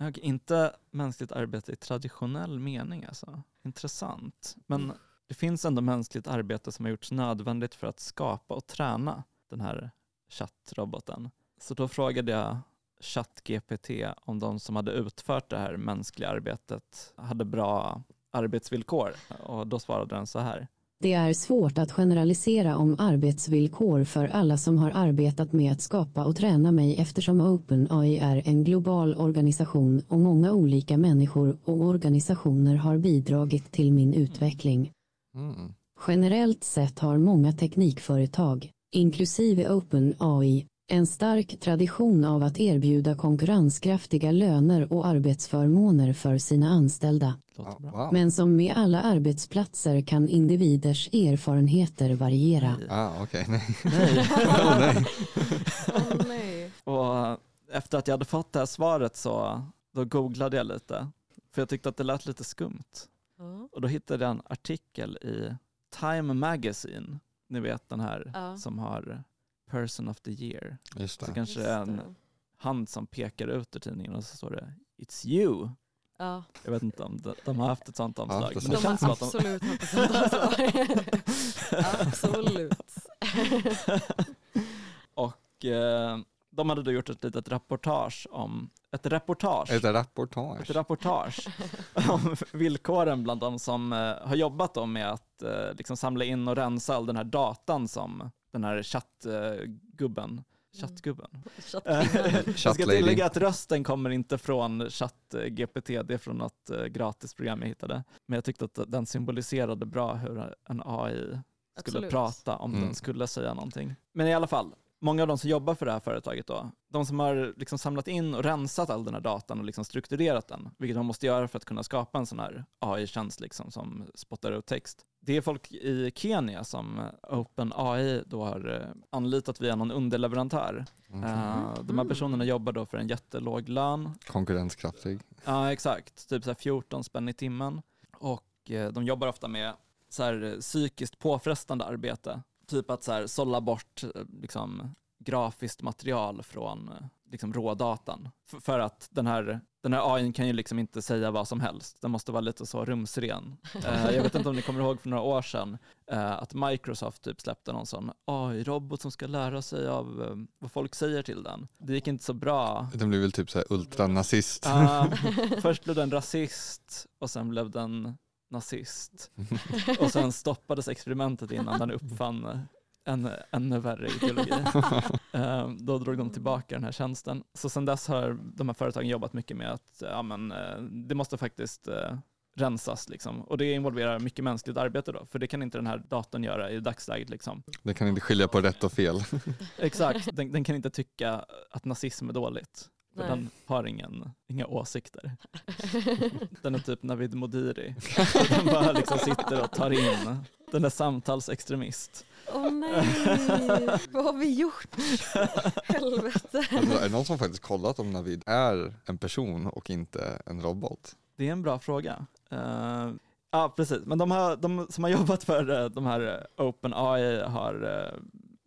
Okej, inte mänskligt arbete i traditionell mening alltså. Intressant. Men det finns ändå mänskligt arbete som har gjorts nödvändigt för att skapa och träna den här chattroboten. Så då frågade jag ChatGPT om de som hade utfört det här mänskliga arbetet hade bra arbetsvillkor och då svarade den så här. Det är svårt att generalisera om arbetsvillkor för alla som har arbetat med att skapa och träna mig eftersom OpenAI är en global organisation och många olika människor och organisationer har bidragit till min utveckling. Mm. Generellt sett har många teknikföretag, inklusive OpenAI, en stark tradition av att erbjuda konkurrenskraftiga löner och arbetsförmåner för sina anställda. Wow. Men som med alla arbetsplatser kan individers erfarenheter variera. Ah, okej, nej. Nej. oh, nej. Åh nej. Och efter att jag hade fått det här svaret så då googlade jag lite. För jag tyckte att det lät lite skumt. Ja. Och då hittade jag en artikel i Time Magazine. Ni vet den här Ja. som har person of the year. Just Så det. kanske Just det är en hand som pekar ut ur tidningen och så står det It's you. Ja, Jag vet inte om de, de har haft ett sånt omslag. det men de det känns som har att de, absolut haft ett sånt ansvar. Absolut. och eh, de hade då gjort ett litet reportage om, ett reportage, Ett rapportage. ett rapportage om villkoren bland de som eh, har jobbat då med att eh, liksom samla in och rensa all den här datan som den här chattgubben, chattgubben. Chattkvinnan. Jag ska tillägga att rösten kommer inte från ChatGPT, det är från något eh, gratisprogram jag hittade. Men jag tyckte att den symboliserade bra hur en AI skulle Absolut. prata om Mm. den skulle säga någonting. Men i alla fall, många av de som jobbar för det här företaget då, de som har liksom samlat in och rensat all den här datan och liksom strukturerat den, vilket man måste göra för att kunna skapa en sån här AI-tjänst liksom som spottar ut text. Det är folk i Kenya som OpenAI då har eh, anlitat via någon underleverantör. Mhm. Eh, De här personerna jobbar då för en jättelåg lön. Konkurrenskraftig. Ja, exakt. Typ så här 14 spänn i timmen. Och eh, de jobbar ofta med så här psykiskt påfrestande arbete. Typ att så här sålla bort liksom grafiskt material från liksom rådatan. F- för att den här, den här AI kan ju liksom inte säga vad som helst. Den måste vara lite så rumsren. Eh, jag vet inte om ni kommer ihåg för några år sedan eh, att Microsoft typ släppte någon sån AI-robot som ska lära sig av eh, vad folk säger till den. Det gick inte så bra. Den blir väl typ så här ultranazist. Ja, först blev den rasist och sen blev den nazist. Och sen stoppades experimentet innan den uppfann en ännu värre ideologi. Eh, Då drog de tillbaka den här tjänsten. Så sen dess har de här företagen jobbat mycket med att ja, men, eh, det måste faktiskt eh, rensas. Liksom. Och det involverar mycket mänskligt arbete då, för det kan inte den här datorn göra i dagsläget. Liksom. Den kan inte skilja på rätt och fel. Exakt, den, den kan inte tycka att nazism är dåligt. För Nej. den har ingen, inga åsikter. Den är typ Navid Modiri. Den bara liksom sitter och tar in. Den är samtalsextremist. Åh nej, vad har vi gjort? Helvete. Alltså, är det någon som faktiskt kollat om Navid är en person och inte en robot? Det är en bra fråga. Eh, Ja, precis. Men de, har, de som har jobbat för eh, de här OpenAI har, eh,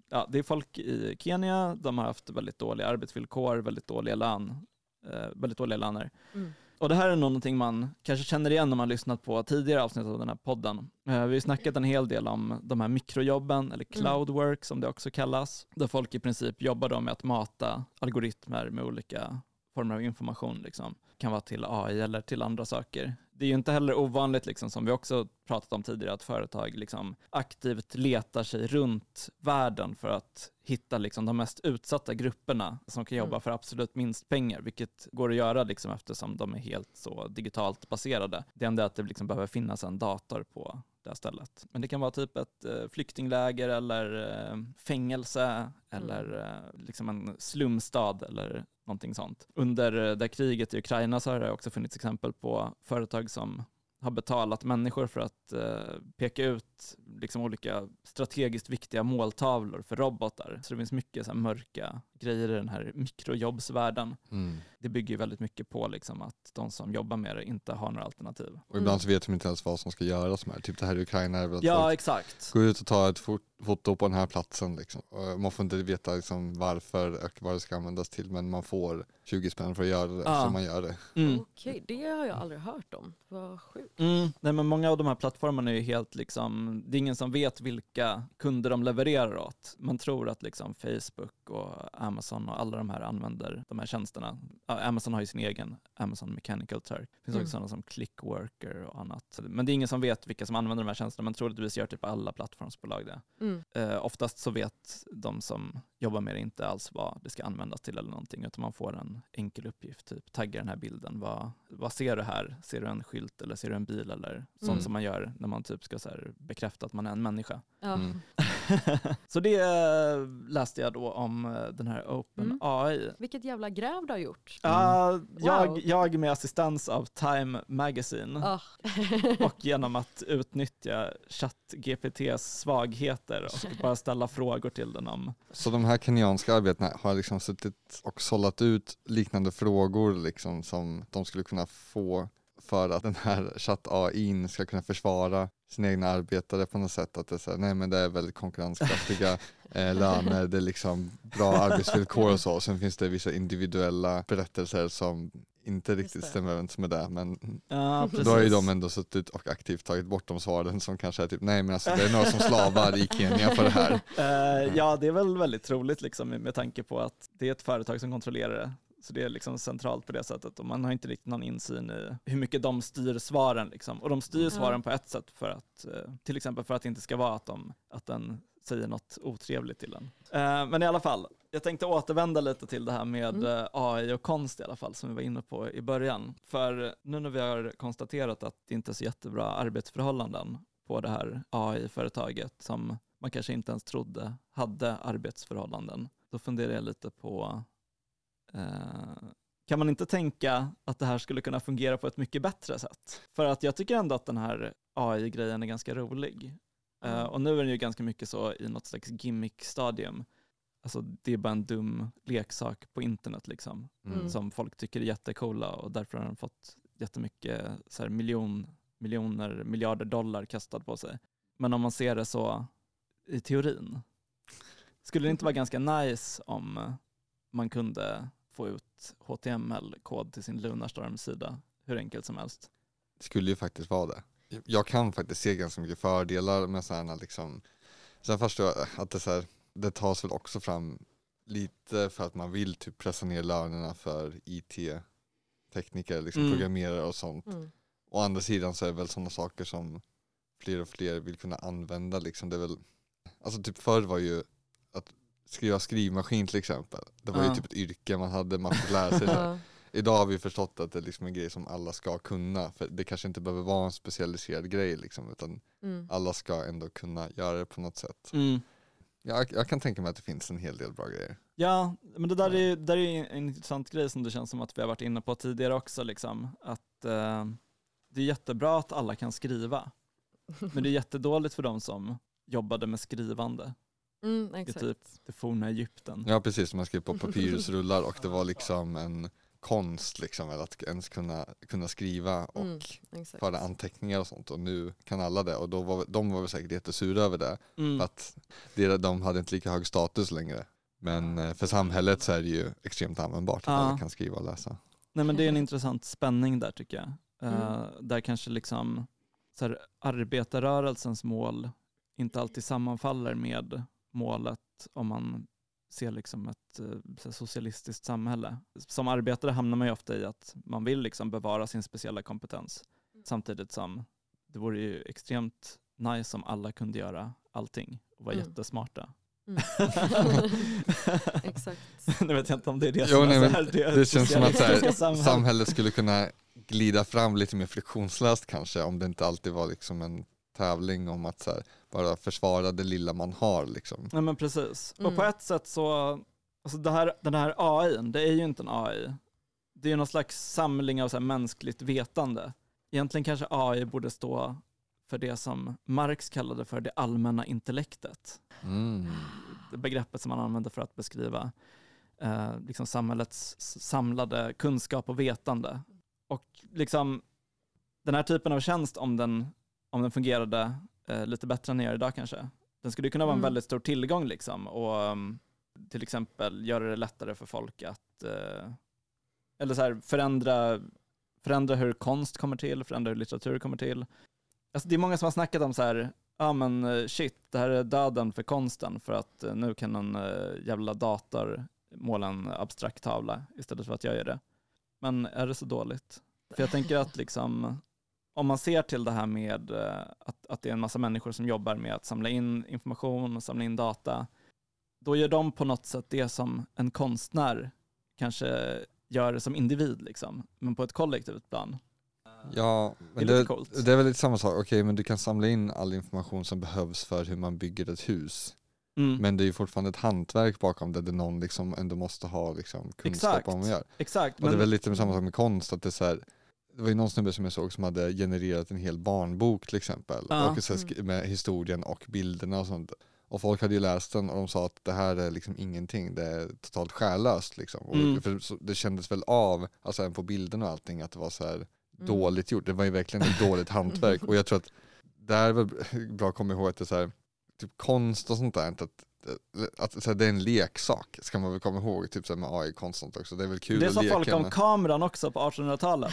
ja, det är folk i Kenya, de har haft väldigt dåliga arbetsvillkor, väldigt dåliga lön, eh, väldigt dåliga löner. Mm. Och det här är någonting man kanske känner igen om man lyssnat på tidigare avsnitt av den här podden. Eh, Vi har snackat en hel del om de här mikrojobben, eller cloud work som det också kallas, där folk i princip jobbar med att mata algoritmer med olika former av information. Liksom. kan vara till AI eller till andra saker. Det är ju inte heller ovanligt, liksom, som vi också pratat om tidigare, att företag liksom, aktivt letar sig runt världen för att hitta liksom, de mest utsatta grupperna som kan jobba Mm. för absolut minst pengar, vilket går att göra liksom, eftersom de är helt så digitalt baserade. Det enda är att det liksom, behöver finnas en dator på det här stället. Men det kan vara typ ett eh, flyktingläger eller eh, fängelse eller eh, liksom en slumstad eller någonting sånt. Under det kriget i Ukraina så har det också funnits exempel på företag som har betalat människor för att eh, peka ut liksom olika strategiskt viktiga måltavlor för robotar. Så det finns mycket så här mörka grejer i den här mikrojobbsvärlden. Mm. Det bygger ju väldigt mycket på liksom att de som jobbar med det inte har några alternativ. Och ibland så vet de inte ens vad som ska göras med det. Typ det här i Ukraina är väl att Ja, exakt. går ut och tar ett fot- foto på den här platsen. Liksom. Man får inte veta liksom varför och vad det ska användas till men man får 20 spänn för att göra det, Ja. så man gör det. Mm. Okej, det har jag aldrig hört om. Vad sjukt. Mm. Nej, men många av de här plattformarna är ju helt liksom, det är ingen som vet vilka kunder de levererar åt. Man tror att liksom Facebook och Amazon och alla de här använder de här tjänsterna. Amazon har ju sin egen Amazon Mechanical Turk. Det finns Mm. också sådana som Clickworker och annat. Men det är ingen som vet vilka som använder de här tjänsterna, men troligtvis gör typ alla plattformsbolag det. Mm. Eh, oftast så vet de som jobbar med det inte alls vad det ska användas till eller någonting, utan man får en enkel uppgift, typ tagga den här bilden. Vad, vad ser du här? Ser du en skylt eller ser du en bil eller sånt Mm. som man gör när man typ ska så här bekräfta att man är en människa. Ja. Mm. så det eh, läste jag då om eh, den här Open Mm. AI. Vilket jävla gräv du har gjort. Ja, jag, Wow. jag med assistans av Time Magazine Ah. och genom att utnyttja ChatGPTs svagheter och bara ställa frågor till den om Så de här kenyanska arbetarna har liksom suttit och sållat ut liknande frågor liksom som de skulle kunna få för att den här chatt-AI ska kunna försvara sina egna arbetare på något sätt. Att det är, så här, nej, men det är väldigt konkurrenskraftiga eh, löner, det är liksom bra arbetsvillkor och så. Sen finns det vissa individuella berättelser som inte riktigt stämmer överens med det. Men Ja, då har ju de ändå suttit och aktivt tagit bort de svaren som kanske är typ, nej men alltså det är några som slavar i Kenya för det här. Eh, ja, det är väl väldigt troligt liksom, med tanke på att det är ett företag som kontrollerar det. Så det är liksom centralt på det sättet och man har inte riktigt någon insyn i hur mycket de styr svaren. Liksom. Och de styr Ja. svaren på ett sätt för att, eh, till exempel för att det inte ska vara att, de, att den säger något otrevligt till en. Eh, men i alla fall, jag tänkte återvända lite till det här med Mm. eh, AI och konst i alla fall, som vi var inne på i början. För nu när vi har konstaterat att det inte är så jättebra arbetsförhållanden på det här AI-företaget som man kanske inte ens trodde hade arbetsförhållanden, då funderar jag lite på eh, kan man inte tänka att det här skulle kunna fungera på ett mycket bättre sätt? För att jag tycker ändå att den här AI-grejen är ganska rolig. Mm. och nu är den ju ganska mycket så i något slags gimmick-stadium. Alltså det är bara en dum leksak på internet liksom, Mm. som folk tycker är jättecoola och därför har den fått jättemycket så här, miljon, miljoner, miljarder dollar kastad på sig. Men om man ser det så i teorin, skulle det inte vara ganska nice om man kunde få ut HTML-kod till sin Lunarstorm-sida hur enkelt som helst? Det skulle ju faktiskt vara det. Jag kan faktiskt se ganska mycket fördelar med sådana liksom, sen förstår jag att det, så här, det tas väl också fram lite för att man vill typ pressa ner lönerna för IT-tekniker, liksom Mm. programmerare och sånt. Mm. Å andra sidan så är det väl sådana saker som fler och fler vill kunna använda. Liksom. Det är väl, alltså typ förr var ju att skriva skrivmaskin till exempel. Det var Ja. ju typ ett yrke man hade, man fick lära sig det. Idag har vi förstått att det är liksom en grej som alla ska kunna. För det kanske inte behöver vara en specialiserad grej liksom, utan Mm. alla ska ändå kunna göra det på något sätt. Mm. Jag, jag kan tänka mig att det finns en hel del bra grejer. Ja, men det där är, det där är en intressant grej som det känns som att vi har varit inne på tidigare också. Liksom. Att, eh, det är jättebra att alla kan skriva, men det är jättedåligt för de som jobbade med skrivande Mm, i exakt. typ det forna Egypten. Ja precis, man skrev på papyrusrullar och det var liksom en konst liksom, att ens kunna, kunna skriva och Mm, föra anteckningar och sånt och nu kan alla det och då var, de var väl säkert jättesura över det Mm. att det, de hade inte lika hög status längre. Men eh, för samhället så är det ju extremt användbart att Ja. alla kan skriva och läsa. Nej men det är en intressant spänning där tycker jag. Eh, Mm. Där kanske liksom så här, arbetarrörelsens mål inte alltid sammanfaller med målet om man ser liksom ett eh, så här, socialistiskt samhälle. Som arbetare hamnar man ju ofta i att man vill liksom bevara sin speciella kompetens samtidigt som det vore ju extremt nice om alla kunde göra allting och vara Mm. jättesmarta. Mm. Exakt. nu vet jag inte om det är det Jo, som nej, är men så här, det, Det känns som att här, samhället skulle kunna glida fram lite mer friktionslöst kanske om det inte alltid var liksom en tävling om att så här, bara försvara det lilla man har. Liksom. Nej men precis. Och Mm. på ett sätt så, alltså det här, den här AI, det är ju inte en AI. Det är ju någon slags samling av så här mänskligt vetande. Egentligen kanske AI borde stå för det som Marx kallade för det allmänna intellektet. Mm. Det begreppet som man använder för att beskriva eh, liksom samhällets samlade kunskap och vetande. Och liksom den här typen av tjänst, om den, om den fungerade eh, lite bättre än den gör idag kanske, den skulle kunna vara en Mm. väldigt stor tillgång liksom och um, till exempel göra det lättare för folk att eh, eller så här, förändra, förändra hur konst kommer till, förändra hur litteratur kommer till. Alltså det är många som har snackat om så här, ja men eh, shit, det här är döden för konsten för att eh, nu kan en eh, jävla dator måla en abstrakt tavla istället för att jag gör det. Men är det så dåligt? För jag tänker att liksom, om man ser till det här med eh, att, att det är en massa människor som jobbar med att samla in information och samla in data, då gör de på något sätt det som en konstnär kanske gör som individ, liksom, men på ett kollektivt plan. Ja, Det är men det, det är väl lite samma sak. Okej, men du kan samla in all information som behövs för hur man bygger ett hus. Mm. Men det är ju fortfarande ett hantverk bakom det, där någon liksom ändå måste ha liksom kunskap Exakt. om vad man gör. Exakt, Och det är men väl lite samma sak med konst, att det är så här, det var ju någon snubbe som jag såg som hade genererat en hel barnbok till exempel. Ja. Och så här, sk- med historien och bilderna och sånt. Och folk hade ju läst den och de sa att det här är liksom ingenting, det är totalt själlöst liksom. Och Mm. för det kändes väl av, alltså även på bilderna och allting, att det var så här Mm. dåligt gjort. Det var ju verkligen ett dåligt hantverk och jag tror att där är väl bra att komma ihåg att det är så här, typ konst och sånt där, att, att så här, det är en leksak, ska man väl komma ihåg, typ så här med AI-konst och sånt också. Det är väl kul Det sa folk om med. kameran också på 1800-talet.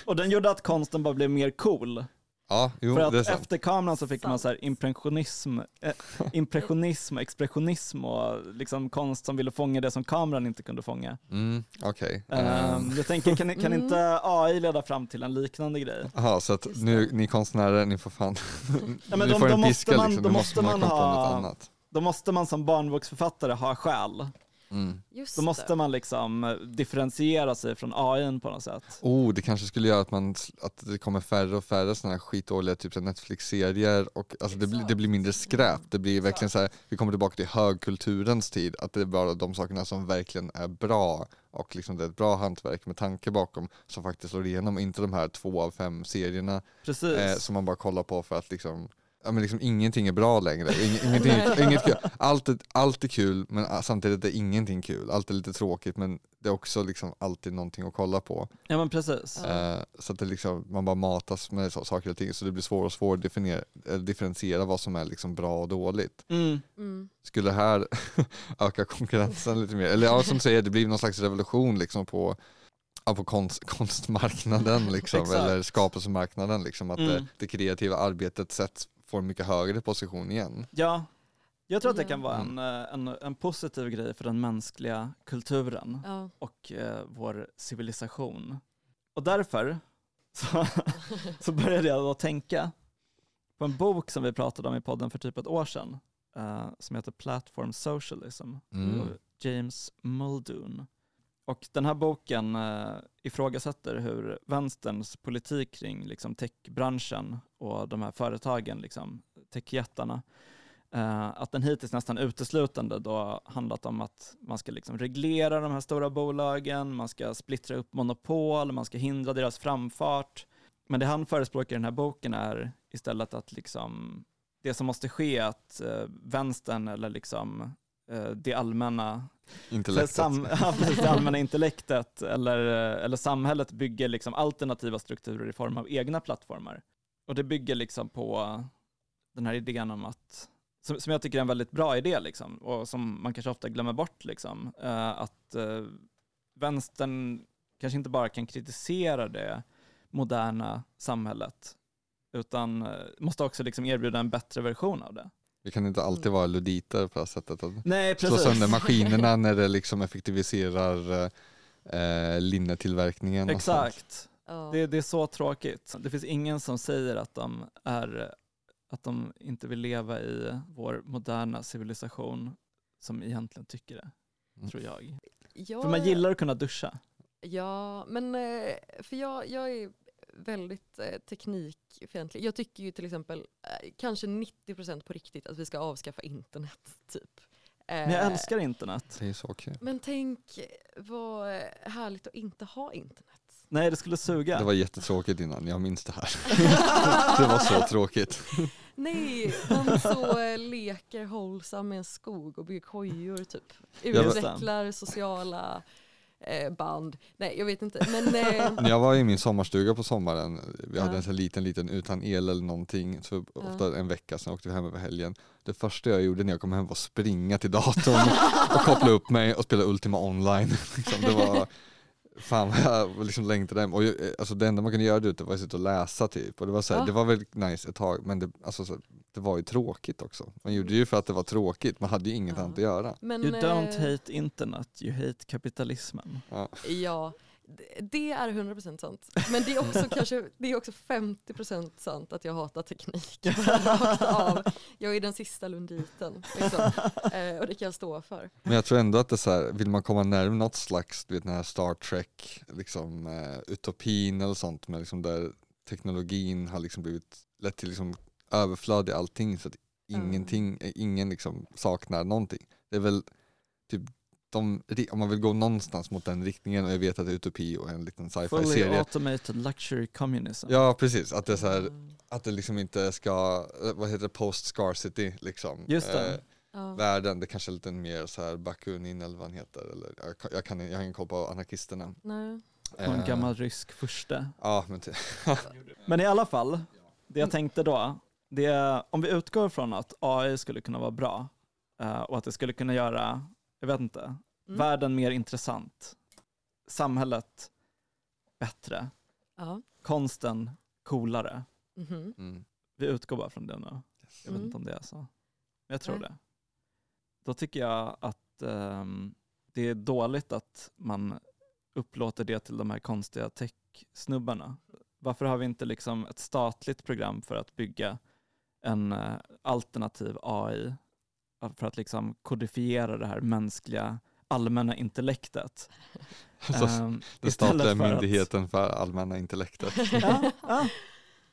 och den gjorde att konsten bara blev mer cool. Ja, jo, För det är att sant. efter kameran så fick man Sant. så här impressionism, eh, impressionism, expressionism och liksom konst som ville fånga det som kameran inte kunde fånga. Mm, Okej. Ehm, Ehm, jag tänker, kan, kan Mm. inte AI leda fram till en liknande grej? Jaha, så att nu, ni konstnärer, ni får fan, Ja, men ni då- får en måste piska man- liksom, då måste måste man man komma på ha- något annat. Då måste man som barnboksförfattare ha själ. Mm. Just Då måste det. man liksom eh, differentiera sig från AI på något sätt. Oh, det kanske skulle göra att, man, att det kommer färre och färre sådana här skitdåliga typ Netflix-serier och alltså det, blir, det blir mindre skräp. Det blir verkligen så här, vi kommer tillbaka till högkulturens tid, att det är bara de sakerna som verkligen är bra och liksom det är ett bra hantverk med tanke bakom som faktiskt slår igenom, inte de här två av fem serierna Precis. eh, som man bara kollar på för att liksom Ja, men liksom ingenting är bra längre, Ing, ingenting, inget kul. Allt, är, allt är kul men samtidigt är ingenting kul. Allt är lite tråkigt men det är också liksom alltid någonting att kolla på. Ja men precis. Eh, så att det liksom, man bara matas med så, saker och ting så det blir svårare och svårare att definiera, eh, differentiera vad som är liksom bra och dåligt. Mm. Mm. Skulle det här öka konkurrensen lite mer? Eller ja, som du säger, det blir någon slags revolution liksom på, ja, på konst, konstmarknaden liksom, eller skapelsemarknaden. Liksom, att Mm. det, det kreativa arbetet sätts, får en mycket högre position igen. Ja, jag tror att det kan vara en, eh, en, en positiv grej för den mänskliga kulturen Ja. och eh, vår civilisation. Och därför så, så började jag då tänka på en bok som vi pratade om i podden för typ ett år sedan eh, som heter Platform Socialism Mm. av James Muldoon. Och den här boken eh, ifrågasätter hur vänsterns politik kring liksom, techbranschen och de här företagen, liksom, techjättarna, eh, att den hittills nästan uteslutande då handlat om att man ska liksom reglera de här stora bolagen, man ska splittra upp monopol, man ska hindra deras framfart. Men det han förespråkar i den här boken är istället att liksom, det som måste ske är att eh, vänstern eller liksom det allmänna Intellektet. Sam, det allmänna intellektet eller, eller samhället bygger liksom alternativa strukturer i form av egna plattformar. Och det bygger liksom på den här idén om att, som, som jag tycker är en väldigt bra idé liksom, och som man kanske ofta glömmer bort, liksom, eh, att eh, vänstern kanske inte bara kan kritisera det moderna samhället, utan eh, måste också liksom erbjuda en bättre version av det. Vi kan inte alltid vara luditer på det här sättet. Att Nej, slå sönder maskinerna när det liksom effektiviserar eh, linnetillverkningen. och sånt. Exakt. Det, det är så tråkigt. Det finns ingen som säger att de, är, att de inte vill leva i vår moderna civilisation som egentligen tycker det, Mm. tror jag. Jag- För man gillar att kunna duscha. Ja, men eh, för jag, jag är väldigt eh, teknikfientlig. Jag tycker ju till exempel, eh, kanske 90% på riktigt, att vi ska avskaffa internet. typ. Men jag Eh, älskar internet. Det är så kul. Men tänk vad härligt att inte ha internet. Nej, det skulle suga. Det var jättetråkigt innan, jag minns det här. det var så tråkigt. Nej, man så eh, leker hållsam med en skog och bygger kojor typ. Utvecklar sociala eh, band. Nej, jag vet inte. Men eh, När jag var i min sommarstuga på sommaren, vi hade Ja. en sån liten, liten utan el eller någonting, så Ja. ofta en vecka, sen åkte vi hem över helgen. Det första jag gjorde när jag kom hem var springa till datorn och koppla upp mig och spela Ultima online. liksom, det var, fan vad jag liksom längtade hem. Och jag, alltså det enda man kunde göra ute var att sitta och läsa typ. Och det var, så här, Ja. det var väldigt nice ett tag, men det, alltså, så, det var ju tråkigt också. Man gjorde det ju för att det var tråkigt, man hade ju inget Ja. annat att göra. men, You don't eh, hate internet, you hate kapitalismen. Ja. Ja, det- är 100% sant. Men det är också, kanske, det är också 50% sant att jag hatar teknik. Av. Jag är den sista lunditen. Liksom. Eh, och det kan jag stå för. Men jag tror ändå att det är så här, vill man komma närmare något slags, du vet den här Star Trek, liksom eh, utopin eller sånt, med liksom där teknologin har liksom blivit, lett till liksom överflöd i allting så att Mm. ingenting, eh, ingen liksom saknar någonting. Det är väl typ de, om man vill gå någonstans mot den riktningen och jag vet att det är utopi och en liten Fully sci-fi-serie. automated luxury communism. Ja precis, att det är så här, Mm. att det liksom inte ska, eh, vad heter det, post scarcity liksom. Just det. Eh, Ja. världen, det kanske är lite mer så här Bakunin eller vad han heter. Eller, jag, kan- jag, kan, jag har ingen koll på anarkisterna. Nej. Och en Eh, gammal rysk furste. Ja, men Men i alla fall, det jag tänkte då, det är, om vi utgår från att AI skulle kunna vara bra eh, och att det skulle kunna göra, jag vet inte, Mm. världen mer intressant, samhället bättre, Ja. konsten coolare. Mhm. Mm. Vi utgår bara från det nu. Jag vet Mm. inte om det är så. Men jag tror Nej. det. Då tycker jag att ehm, det är dåligt att man upplåter det till de här konstiga tech-snubbarna. Varför har vi inte liksom ett statligt program för att bygga en eh, alternativ AI för att liksom kodifiera det här mänskliga allmänna intellektet? Så Ehm, den istället statliga för att- myndigheten för allmänna intellektet. Ja, ja.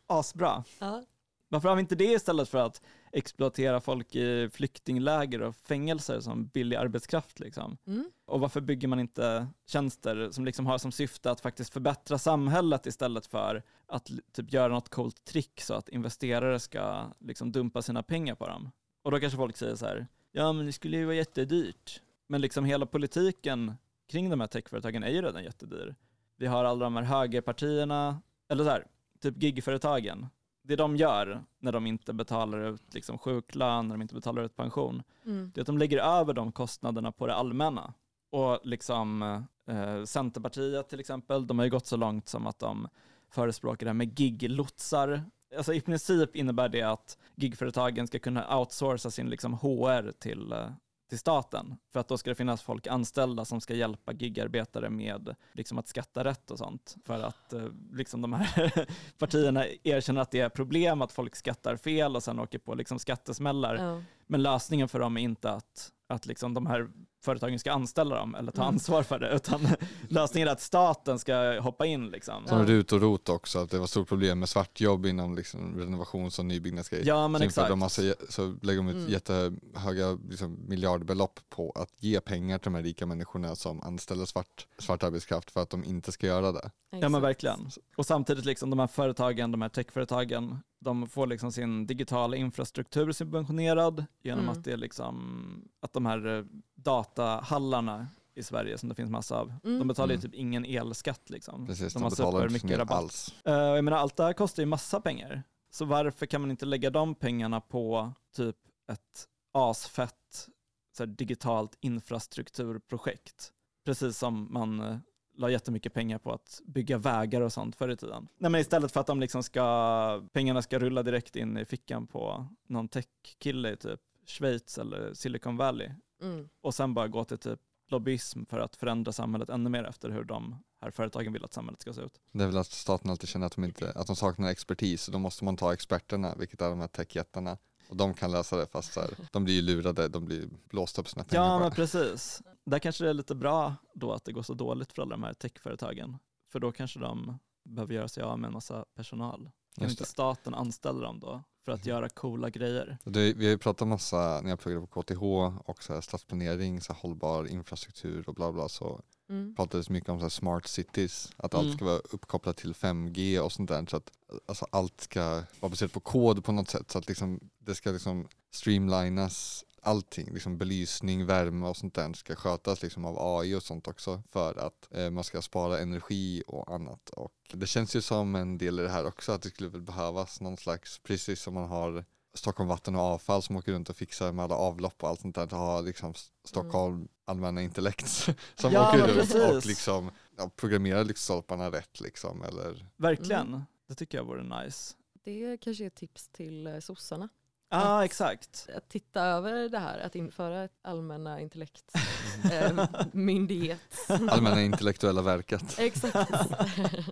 Asbra. Ja. Varför har vi inte det istället för att exploatera folk i flyktingläger och fängelser som billig arbetskraft? Liksom? Mm. Och varför bygger man inte tjänster som liksom har som syfte att faktiskt förbättra samhället istället för att typ göra något coolt trick så att investerare ska liksom dumpa sina pengar på dem? Och då kanske folk säger så här, ja men det skulle ju vara jättedyrt. Men liksom hela politiken kring de här techföretagen är ju redan jättedyr. Vi har alla de här högerpartierna, eller så här, typ gigföretagen. Det de gör när de inte betalar ut liksom sjuklön, när de inte betalar ut pension, Mm. det är att de lägger över de kostnaderna på det allmänna. Och liksom eh, Centerpartiet till exempel, de har ju gått så långt som att de förespråkar det här med giglotsar. Alltså i princip innebär det att gigföretagen ska kunna outsourca sin liksom HR till, eh, till staten. För att då ska det finnas folk anställda som ska hjälpa gigarbetare med liksom att skatta rätt och sånt. För att eh, liksom de här partierna erkänner att det är problem att folk skattar fel och sen åker på liksom skattesmällar. Ja. Men lösningen för dem är inte att, att liksom de här företagen ska anställa dem eller ta Mm. ansvar för det, utan lösningen är att staten ska hoppa in. Liksom. Som. RUT och ROT också, att det var stort problem med svartjobb inom liksom renovations och nybyggnadsgrejer. Ja, men så, exakt. de massa, så lägger de ut Mm. jättehöga liksom, miljardbelopp på att ge pengar till de här rika människorna som anställer svart, svart arbetskraft för att de inte ska göra det. Ja men verkligen. Och samtidigt liksom de här företagen, de här techföretagen, de får liksom sin digitala infrastruktur subventionerad genom Mm. att det är liksom, att de här eh, datahallarna i Sverige som det finns massa av, Mm. de betalar ju Mm. typ ingen elskatt liksom. Precis, de de, har betalar mycket rabatt. alls. Eh, jag menar allt det här kostar ju massa pengar. Så varför kan man inte lägga de pengarna på typ ett asfett så här, digitalt infrastrukturprojekt? Precis som man eh, la jättemycket pengar på att bygga vägar och sånt förr i tiden. Nej men istället för att de liksom ska, pengarna ska rulla direkt in i fickan på någon tech-kille i typ Schweiz eller Silicon Valley Mm. och sen bara gå till typ lobbyism för att förändra samhället ännu mer efter hur de här företagen vill att samhället ska se ut. Det är väl att staten alltid känner att de, inte, att de saknar expertis och då måste man ta experterna, vilket är de här techjättarna. Och de kan lösa det fast så här, de blir ju lurade, de blir blåsta på sina pengar Ja, men precis. Där kanske det är lite bra då att det går så dåligt för alla de här techföretagen. För då kanske de behöver göra sig av med en massa personal. Kan inte staten anställa dem då för att Mhm. göra coola grejer? Det, vi har ju pratat massa, när jag pluggade på KTH, och så här stadsplanering, så här hållbar infrastruktur och bla bla, så Mm. pratades mycket om så här smart cities, att allt Mm. ska vara uppkopplat till 5G och sånt där. Så att alltså, allt ska vara baserat på kod på något sätt, så att liksom, det ska liksom streamlinas allting, liksom belysning, värme och sånt där ska skötas liksom av AI och sånt också för att eh, man ska spara energi och annat. Och det känns ju som en del i det här också att det skulle väl behövas någon slags, precis som man har Stockholm Vatten och Avfall som åker runt och fixar med alla avlopp och allt sånt där, att ha liksom Stockholm allmänna intellekt som Ja, åker runt och liksom ja, programmerar lyktstolparna rätt liksom eller Verkligen. Mm. Det tycker jag vore nice. Det kanske är ett tips till eh, sossarna. Ja, ah, exakt. Att titta över det här, att införa ett allmänna intellekt eh, myndighet. allmänna intellektuella verket. Exakt.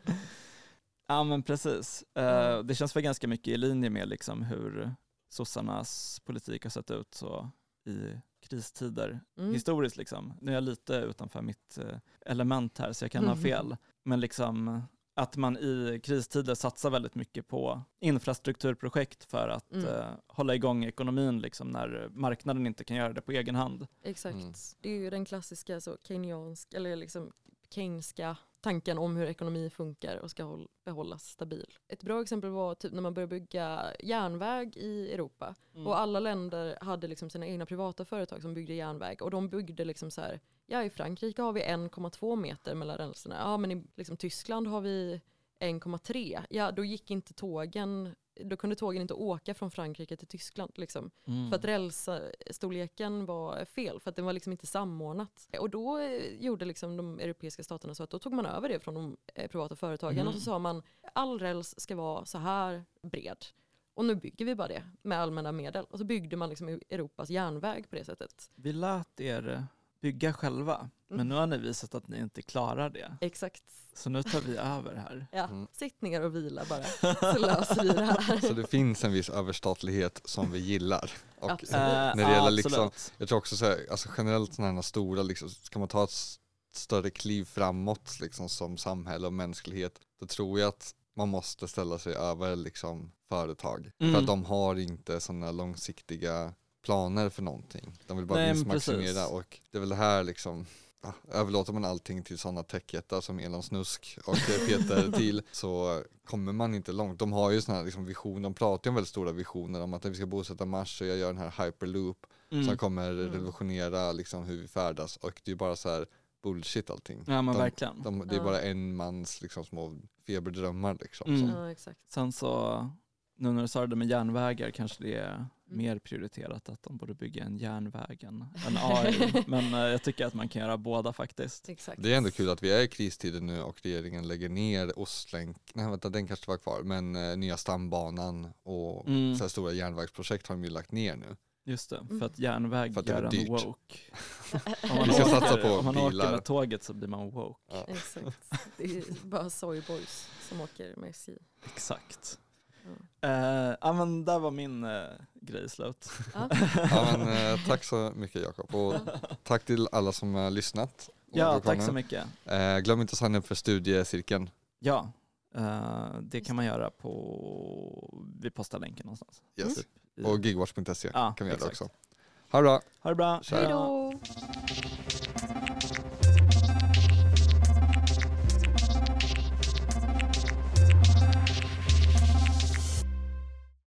Ja, men precis. Eh, Mm. det känns väl ganska mycket i linje med liksom hur sossarnas politik har sett ut så i kristider Mm. historiskt. Liksom. Nu är jag lite utanför mitt eh, element här så jag kan ha Mhm. fel. Men liksom att man i kristider satsar väldigt mycket på infrastrukturprojekt för att Mm. eh, hålla igång ekonomin liksom, när marknaden inte kan göra det på egen hand. Exakt. Mm. Det är ju den klassiska så keynesianska, eller liksom keynska tanken om hur ekonomi funkar och ska håll, behållas stabil. Ett bra exempel var typ när man började bygga järnväg i Europa Mm. och alla länder hade liksom sina egna privata företag som byggde järnväg och de byggde liksom så här, ja i Frankrike har vi 1,2 meter mellan rälserna, ja men i liksom, Tyskland har vi 1,3. Ja då gick inte tågen då kunde tågen inte åka från Frankrike till Tyskland. Liksom. Mm. För att rälsstorleken var fel, för att den var liksom inte samordnat. Och då eh, gjorde liksom de europeiska staterna så att då tog man över det från de eh, privata företagen Mm. och så sa man all räls ska vara så här bred. Och nu bygger vi bara det med allmänna medel. Och så byggde man liksom Europas järnväg på det sättet. Vi lät er bygga själva, men Mm. nu har ni visat att ni inte klarar det. Exakt. Så nu tar vi över här. Ja, Mm. sitt ner och vila bara, så löser vi det här. Så det finns en viss överstatlighet som vi gillar. Och Absolut. Eh, när det gäller liksom, jag tror också så här, alltså generellt sådana här stora, liksom, ska man ta ett större kliv framåt liksom, som samhälle och mänsklighet, då tror jag att man måste ställa sig över liksom, företag. För Mm. att de har inte sådana långsiktiga planer för någonting. De vill bara Nej, vinstmaximera och det är väl det här liksom ja, överlåter man allting till sådana techjättar som Elon Snusk och Peter Thiel så kommer man inte långt. De har ju sådana här liksom visioner, de pratar ju om väldigt stora visioner om att vi ska bosätta Mars och jag gör den här hyperloop Mm. som kommer Mm. revolutionera liksom hur vi färdas och det är bara så här bullshit allting. Ja men de, verkligen. de, det är bara en mans liksom små feberdrömmar liksom. Mm. Ja, exakt. Sen så, nu när du sa det med järnvägar kanske det är mer prioriterat att de borde bygga en järnväg än en AI. Men eh, jag tycker att man kan göra båda faktiskt. exakt. Det är ändå kul att vi är i kristider nu och regeringen lägger ner Ostlänk, nej vänta den kanske var kvar, men eh, nya stambanan och Mm. så här stora järnvägsprojekt har de ju lagt ner nu. Just det, Mm. för att järnväg För att gör en dyrt. woke. Om man, Vi ska åker, satsa på om man åker bilar. med tåget så blir man woke. Ja. Exakt. Det är bara soyboys som åker med SJ. Exakt. Ja. Eh, ja men där var min eh, grej slut. Ja. Ja, men, eh, tack så mycket Jakob och tack till alla som har lyssnat. Ja, tack så mycket. Eh, glöm inte att signa upp för studiecirkeln. Ja, det kan man göra på, vi postar länken någonstans. Yes. Typ Och gigwatch.se Ja, kan vi göra exakt. också. Ha det bra! Ha det bra. Hej då!